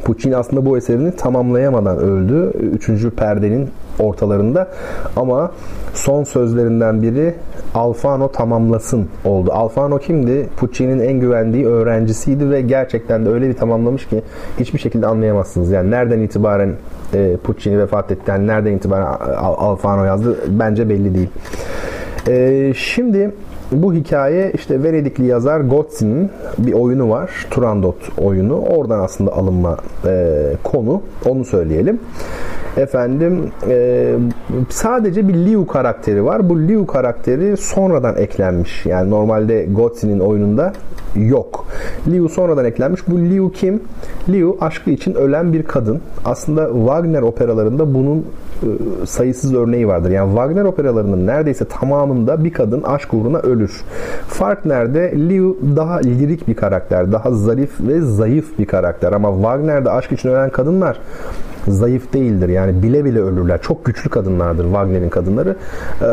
Puccini aslında bu eserini tamamlayamadan öldü. Üçüncü perdenin ortalarında ama son sözlerinden biri Alfano tamamlasın oldu. Alfano kimdi? Puccini'nin en güvendiği öğrencisiydi ve gerçekten de öyle bir tamamlamış ki hiçbir şekilde anlayamazsınız. Yani nereden itibaren e, Puccini vefat etti, yani nereden itibaren Alfano yazdı bence belli değil. E, şimdi bu hikaye işte Venedikli yazar Gozzi'nin bir oyunu var. Turandot oyunu. Oradan aslında alınma e, konu. Onu söyleyelim. Efendim e, sadece bir Liu karakteri var. Bu Liu karakteri sonradan eklenmiş. Yani normalde Gozzi'nin oyununda yok. Liu sonradan eklenmiş. Bu Liu kim? Liu aşkı için ölen bir kadın. Aslında Wagner operalarında bunun e, sayısız örneği vardır. Yani Wagner operalarının neredeyse tamamında bir kadın aşk uğruna ölür. Fark nerede? Liu daha lirik bir karakter, daha zarif ve zayıf bir karakter ama Wagner'de aşk için ölen kadınlar zayıf değildir. Yani bile bile ölürler. Çok güçlü kadınlardır Wagner'in kadınları. Ee,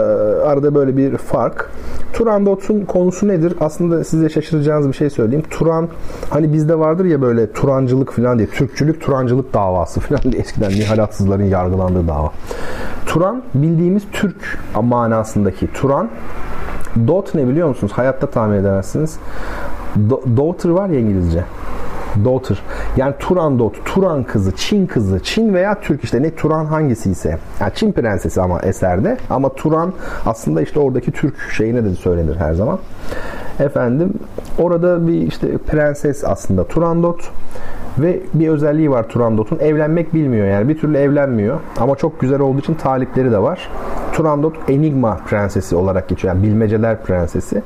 arada böyle bir fark. Turandot'un konusu nedir? Aslında size şaşıracağınız bir şey söyleyeyim. Turan hani bizde vardır ya böyle Turancılık falan diye. Türkçülük Turancılık davası *laughs* falan diye eskiden nihalatsızların yargılandığı dava. Turan bildiğimiz Türk manasındaki Turan Dot ne biliyor musunuz? Hayatta tahmin edemezsiniz. Do- daughter var ya İngilizce. Daughter. Yani Turan Dot, Turan kızı, Çin kızı, Çin veya Türk işte ne Turan hangisi ise. Yani Çin prensesi ama eserde. Ama Turan aslında işte oradaki Türk şeyine de söylenir her zaman. Efendim orada bir işte prenses aslında Turandot ve bir özelliği var Turandot'un. Evlenmek bilmiyor yani. Bir türlü evlenmiyor. Ama çok güzel olduğu için talipleri de var. Turandot Enigma prensesi olarak geçiyor. Yani bilmeceler prensesi.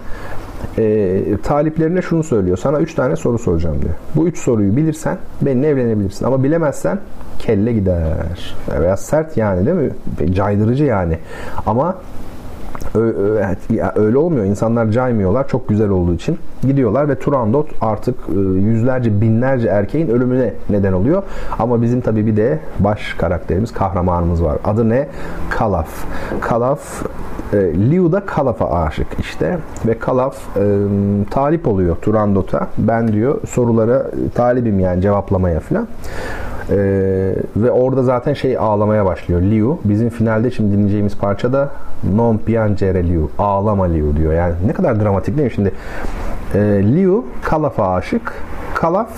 E, taliplerine şunu söylüyor. Sana 3 tane soru soracağım diyor. Bu 3 soruyu bilirsen benimle evlenebilirsin. Ama bilemezsen kelle gider. Biraz sert yani değil mi? Caydırıcı yani. Ama öyle olmuyor. İnsanlar caymıyorlar. Çok güzel olduğu için. Gidiyorlar ve Turandot artık e, yüzlerce binlerce erkeğin ölümüne neden oluyor. Ama bizim tabii bir de baş karakterimiz, kahramanımız var. Adı ne? Kalaf. Kalaf e, Liu da Kalaf'a aşık işte ve Kalaf e, talip oluyor Turandot'a. Ben diyor sorulara talibim yani cevaplamaya falan. Ee, ve orada zaten şey ağlamaya başlıyor. Liu bizim finalde şimdi dinleyeceğimiz parça da Non piangere Liu. Ağlama Liu diyor. Yani ne kadar dramatik değil mi şimdi? Ee, Liu Kalaf'a aşık. Kalaf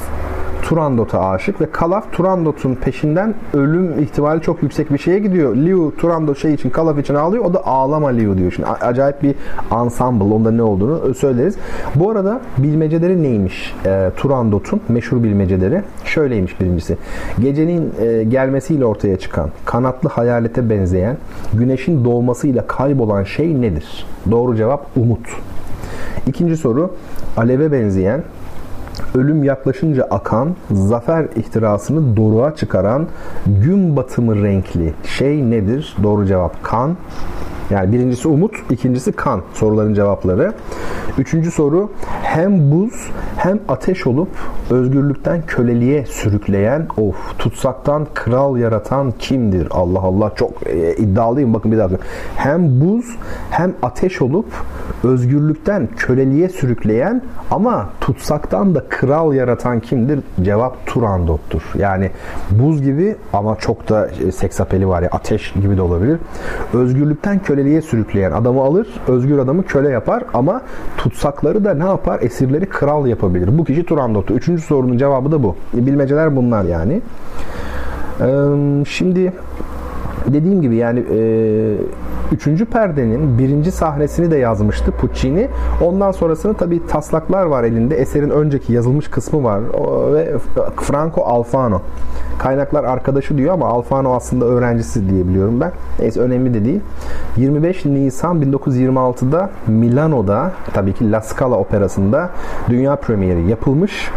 Turandot'a aşık ve Kalaf Turandot'un peşinden ölüm ihtimali çok yüksek bir şeye gidiyor. Liu Turandot şey için Kalaf için ağlıyor. O da ağlama Liu diyor. Şimdi acayip bir ensemble. Onda ne olduğunu söyleriz. Bu arada bilmeceleri neymiş? E, Turandot'un meşhur bilmeceleri. Şöyleymiş birincisi. Gecenin e, gelmesiyle ortaya çıkan, kanatlı hayalete benzeyen, güneşin doğmasıyla kaybolan şey nedir? Doğru cevap umut. İkinci soru aleve benzeyen, ölüm yaklaşınca akan, zafer ihtirasını doruğa çıkaran gün batımı renkli şey nedir? Doğru cevap kan. Yani birincisi umut, ikincisi kan soruların cevapları. Üçüncü soru hem buz hem ateş olup özgürlükten köleliğe sürükleyen of tutsaktan kral yaratan kimdir? Allah Allah çok e, iddialıyım bakın bir dakika. Hem buz hem ateş olup özgürlükten köleliğe sürükleyen ama tutsaktan da kral yaratan kimdir? Cevap Turandot'tur. Yani buz gibi ama çok da e, seksapeli var ya ateş gibi de olabilir. Özgürlükten köleliğe sürükleyen adamı alır, özgür adamı köle yapar ama tutsakları da ne yapar? Esirleri kral yapabilir. Bu kişi Turandot'u. Üçüncü sorunun cevabı da bu. Bilmeceler bunlar yani. Şimdi dediğim gibi yani Üçüncü perdenin birinci sahnesini de yazmıştı Puccini. Ondan sonrasını tabii taslaklar var elinde. Eserin önceki yazılmış kısmı var. Ve Franco Alfano. Kaynaklar arkadaşı diyor ama Alfano aslında öğrencisi diye biliyorum ben. Neyse önemli de değil. 25 Nisan 1926'da Milano'da tabii ki La Scala operasında dünya premieri yapılmış.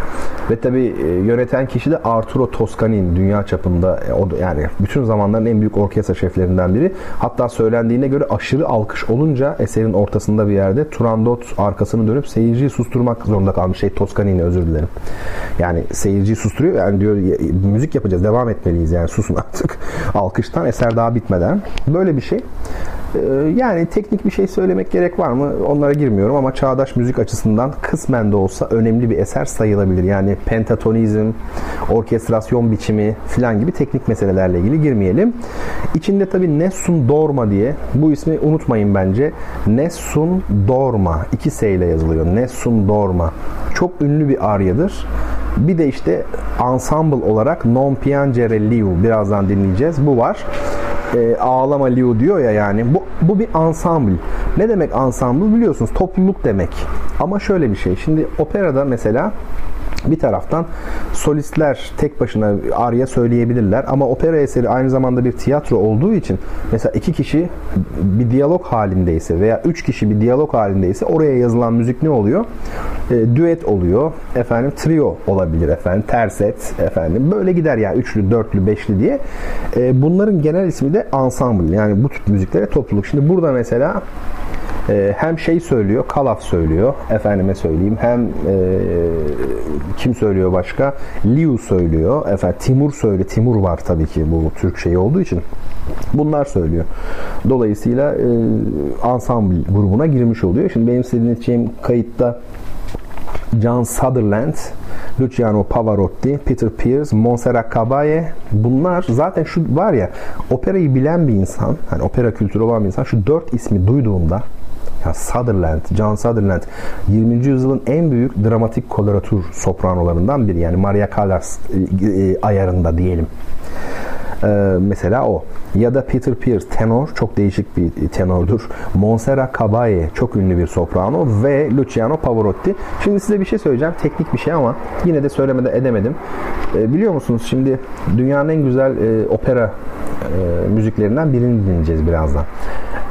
Ve tabi e, yöneten kişi de Arturo Toscanin dünya çapında e, yani bütün zamanların en büyük orkestra şeflerinden biri. Hatta söylendiğine göre aşırı alkış olunca eserin ortasında bir yerde Turandot arkasını dönüp seyirciyi susturmak zorunda kalmış. Şey Toscanini özür dilerim. Yani seyirciyi susturuyor. Yani diyor müzik yapacağız. Devam etmeliyiz yani susun artık. *laughs* Alkıştan eser daha bitmeden. Böyle bir şey. Ee, yani teknik bir şey söylemek gerek var mı? Onlara girmiyorum ama çağdaş müzik açısından kısmen de olsa önemli bir eser sayılabilir. Yani pentatonizm, orkestrasyon biçimi filan gibi teknik meselelerle ilgili girmeyelim. İçinde tabi Nessun Dorma diye bu ismi unutmayın bence. Nessun Dorma. iki S ile yazılıyor. Nessun Dorma. Çok ünlü bir aryadır. Bir de işte ensemble olarak Non Piangere Liu birazdan dinleyeceğiz. Bu var e, ağlama Liu diyor ya yani bu, bu bir ensemble. Ne demek ensemble biliyorsunuz topluluk demek. Ama şöyle bir şey. Şimdi operada mesela Bir taraftan solistler tek başına arya söyleyebilirler ama opera eseri aynı zamanda bir tiyatro olduğu için mesela iki kişi bir diyalog halindeyse veya üç kişi bir diyalog halindeyse oraya yazılan müzik ne oluyor? E, düet oluyor. Efendim trio olabilir efendim. Terset efendim. Böyle gider ya yani, üçlü, dörtlü, beşli diye. E, bunların genel ismi de ensemble. Yani bu tip müziklere topluluk. Şimdi burada mesela e, hem şey söylüyor, Kalaf söylüyor, efendime söyleyeyim. Hem e, kim söylüyor başka? Liu söylüyor, efendim Timur söylüyor. Timur var tabii ki bu Türk şeyi olduğu için. Bunlar söylüyor. Dolayısıyla e, ensemble grubuna girmiş oluyor. Şimdi benim size dinleteceğim kayıtta John Sutherland, Luciano Pavarotti, Peter Pierce, Montserrat Caballé bunlar zaten şu var ya operayı bilen bir insan, hani opera kültürü olan bir insan şu dört ismi duyduğunda ya Sutherland, John Sutherland 20. yüzyılın en büyük dramatik koloratür sopranolarından biri. Yani Maria Callas e, e, ayarında diyelim. Ee, mesela o. Ya da Peter Pierce tenor çok değişik bir tenordur. Montserrat Caballé çok ünlü bir soprano ve Luciano Pavarotti. Şimdi size bir şey söyleyeceğim. Teknik bir şey ama yine de söylemede edemedim. Ee, biliyor musunuz şimdi dünyanın en güzel e, opera e, müziklerinden birini dinleyeceğiz birazdan.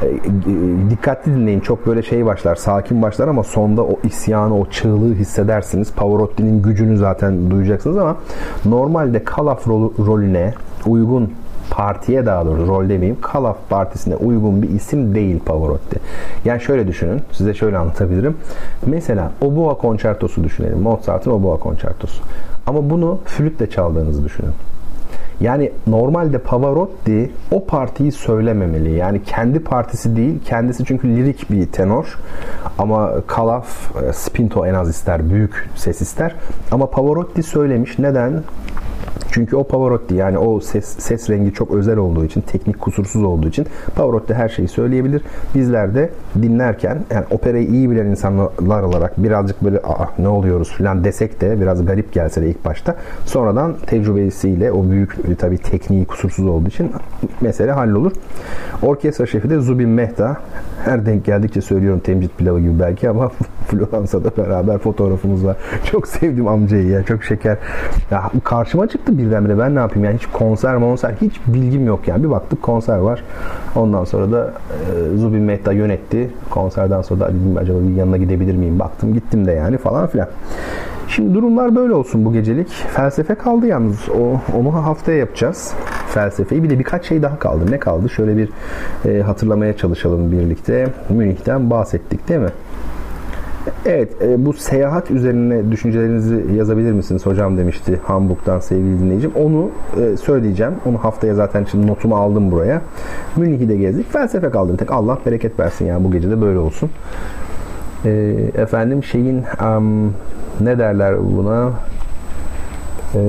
E, dikkatli dinleyin. Çok böyle şey başlar, sakin başlar ama sonda o isyanı, o çığlığı hissedersiniz. Pavarotti'nin gücünü zaten duyacaksınız ama normalde Kalaf rolüne uygun partiye daha doğrusu rol demeyeyim Kalaf partisine uygun bir isim değil Pavarotti. Yani şöyle düşünün size şöyle anlatabilirim. Mesela Oboa konçertosu düşünelim. Mozart'ın Oboa konçertosu. Ama bunu flütle çaldığınızı düşünün. Yani normalde Pavarotti o partiyi söylememeli. Yani kendi partisi değil. Kendisi çünkü lirik bir tenor. Ama Kalaf, e, Spinto en az ister. Büyük ses ister. Ama Pavarotti söylemiş. Neden? Çünkü o Pavarotti yani o ses, ses rengi çok özel olduğu için, teknik kusursuz olduğu için Pavarotti her şeyi söyleyebilir. Bizler de dinlerken yani operayı iyi bilen insanlar olarak birazcık böyle Aa, ne oluyoruz falan desek de biraz garip gelse de ilk başta sonradan tecrübesiyle o büyük tabii tekniği kusursuz olduğu için mesele hallolur. Orkestra şefi de Zubin Mehta. Her denk geldikçe söylüyorum temcit pilavı gibi belki ama *laughs* Floransa'da beraber fotoğrafımız var. *laughs* Çok sevdim amcayı ya. Çok şeker. Ya karşıma çıktı birdenbire. Ben ne yapayım yani hiç konser monser hiç bilgim yok yani. Bir baktık konser var. Ondan sonra da e, Zubin Mehta yönetti. Konserden sonra da dedim acaba bir yanına gidebilir miyim? Baktım gittim de yani falan filan. Şimdi durumlar böyle olsun bu gecelik. Felsefe kaldı yalnız. O, onu haftaya yapacağız. Felsefeyi. Bir de birkaç şey daha kaldı. Ne kaldı? Şöyle bir e, hatırlamaya çalışalım birlikte. Münih'ten bahsettik değil mi? Evet, e, bu seyahat üzerine düşüncelerinizi yazabilir misiniz hocam demişti Hamburg'dan sevgili dinleyicim. Onu e, söyleyeceğim. Onu haftaya zaten şimdi notumu aldım buraya. Münih'i de gezdik. Felsefe kaldı tek. Allah bereket versin yani bu gece de böyle olsun. E, efendim şeyin um, ne derler buna? E,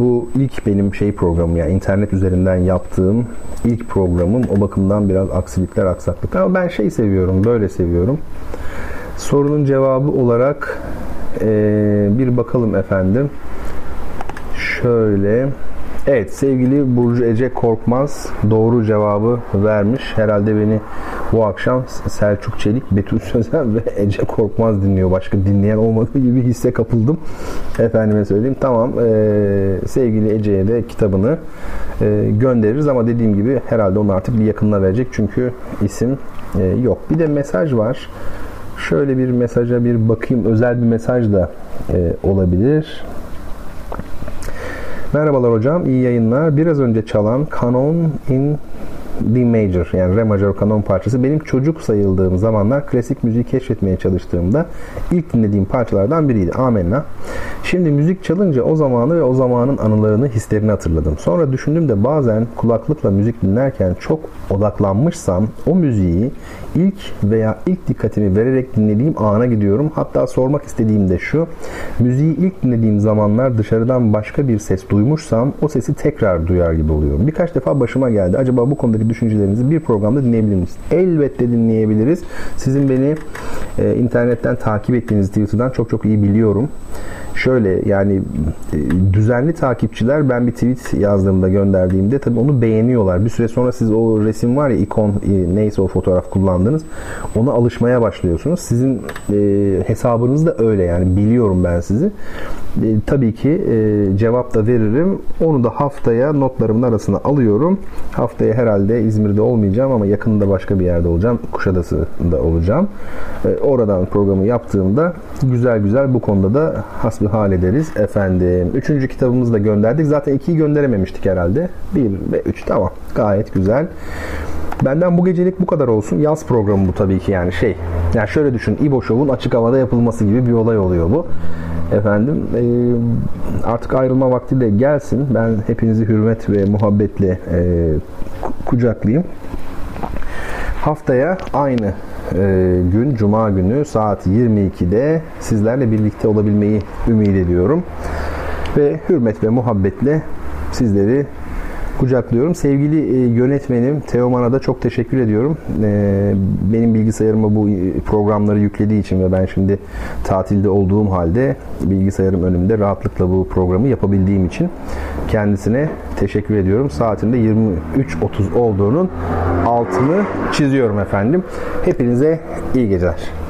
bu ilk benim şey programım yani internet üzerinden yaptığım ilk programım. O bakımdan biraz aksilikler, aksaklıklar. Ama ben şey seviyorum, böyle seviyorum. Sorunun cevabı olarak ee, bir bakalım efendim. Şöyle Evet sevgili Burcu Ece Korkmaz doğru cevabı vermiş. Herhalde beni bu akşam Selçuk Çelik, Betül Sözen ve *laughs* Ece Korkmaz dinliyor. Başka dinleyen olmadığı gibi hisse kapıldım. Efendime söyleyeyim. Tamam ee, sevgili Ece'ye de kitabını e, göndeririz ama dediğim gibi herhalde onu artık bir yakınına verecek. Çünkü isim e, yok. Bir de mesaj var. Şöyle bir mesaja bir bakayım. Özel bir mesaj da e, olabilir. Merhabalar hocam, iyi yayınlar. Biraz önce çalan Canon in D major yani re majör kanon parçası benim çocuk sayıldığım zamanlar klasik müziği keşfetmeye çalıştığımda ilk dinlediğim parçalardan biriydi. Amenna. Şimdi müzik çalınca o zamanı ve o zamanın anılarını, hislerini hatırladım. Sonra düşündüm de bazen kulaklıkla müzik dinlerken çok odaklanmışsam o müziği ilk veya ilk dikkatimi vererek dinlediğim ana gidiyorum. Hatta sormak istediğim de şu. Müziği ilk dinlediğim zamanlar dışarıdan başka bir ses duymuşsam o sesi tekrar duyar gibi oluyorum. Birkaç defa başıma geldi. Acaba bu konudaki düşüncelerinizi bir programda dinleyebilir miyiz? Elbette dinleyebiliriz. Sizin beni e, internetten takip ettiğiniz Twitter'dan çok çok iyi biliyorum. şöyle yani e, düzenli takipçiler ben bir tweet yazdığımda gönderdiğimde tabii onu beğeniyorlar. Bir süre sonra siz o resim var ya ikon e, neyse o fotoğraf kullandınız ona alışmaya başlıyorsunuz. Sizin e, hesabınız da öyle yani biliyorum ben sizi. E, tabii ki e, cevap da veririm. Onu da haftaya notlarımın arasına alıyorum. Haftaya herhalde İzmir'de olmayacağım ama yakında başka bir yerde olacağım. Kuşadası'nda olacağım. E, oradan programı yaptığımda güzel güzel bu konuda da hasbihal ederiz efendim. Üçüncü kitabımızı da gönderdik. Zaten ikiyi gönderememiştik herhalde. Bir ve üç tamam. Gayet güzel. Benden bu gecelik bu kadar olsun. Yaz programı bu tabii ki yani şey. Yani şöyle düşün. İbo Show'un açık havada yapılması gibi bir olay oluyor bu. Efendim e, artık ayrılma vakti de gelsin. Ben hepinizi hürmet ve muhabbetle e, kucaklayayım. Haftaya aynı e, gün Cuma günü saat 22'de sizlerle birlikte olabilmeyi ümit ediyorum. Ve hürmet ve muhabbetle sizleri kucaklıyorum. Sevgili e, yönetmenim Teoman'a da çok teşekkür ediyorum. E, benim bilgisayarıma bu programları yüklediği için ve ben şimdi tatilde olduğum halde bilgisayarım önümde rahatlıkla bu programı yapabildiğim için kendisine teşekkür ediyorum. Saatinde 23.30 olduğunun altını çiziyorum efendim. Hepinize iyi geceler.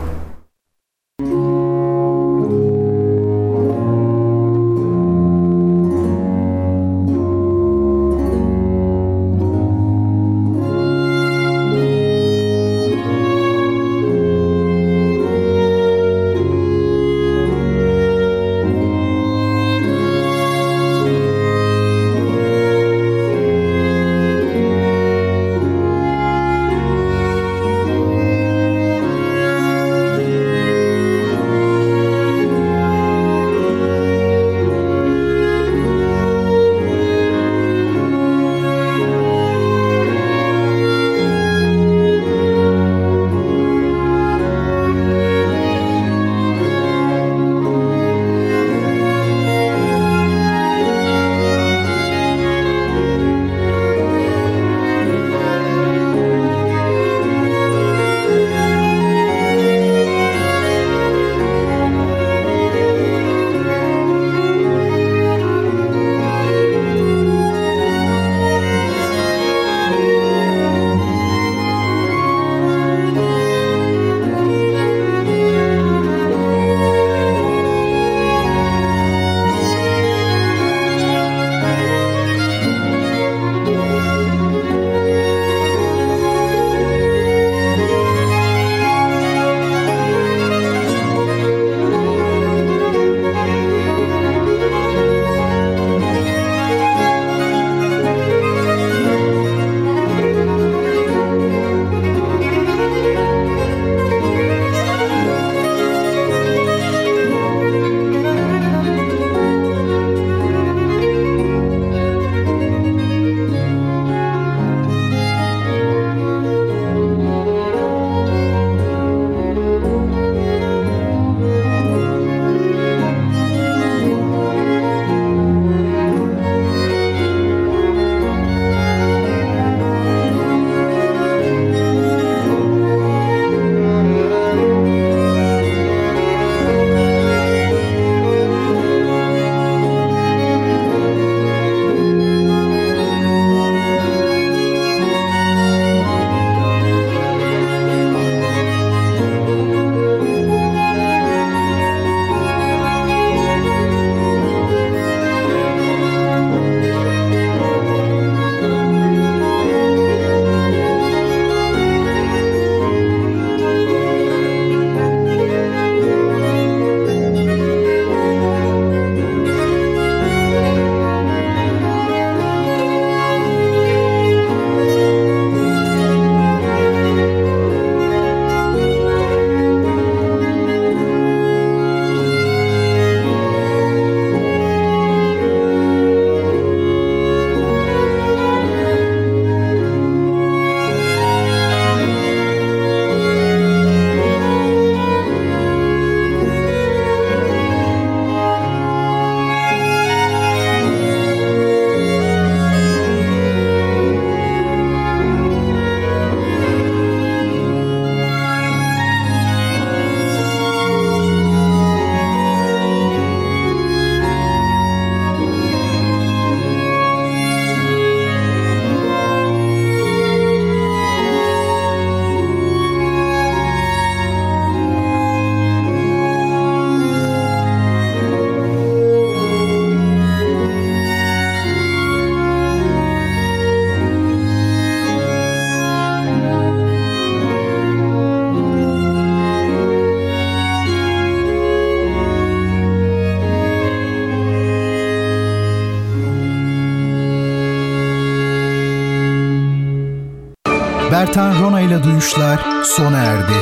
İle Duyuşlar sona erdi.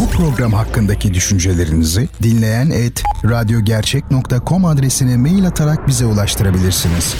Bu program hakkındaki düşüncelerinizi dinleyen et radyogercek.com adresine mail atarak bize ulaştırabilirsiniz.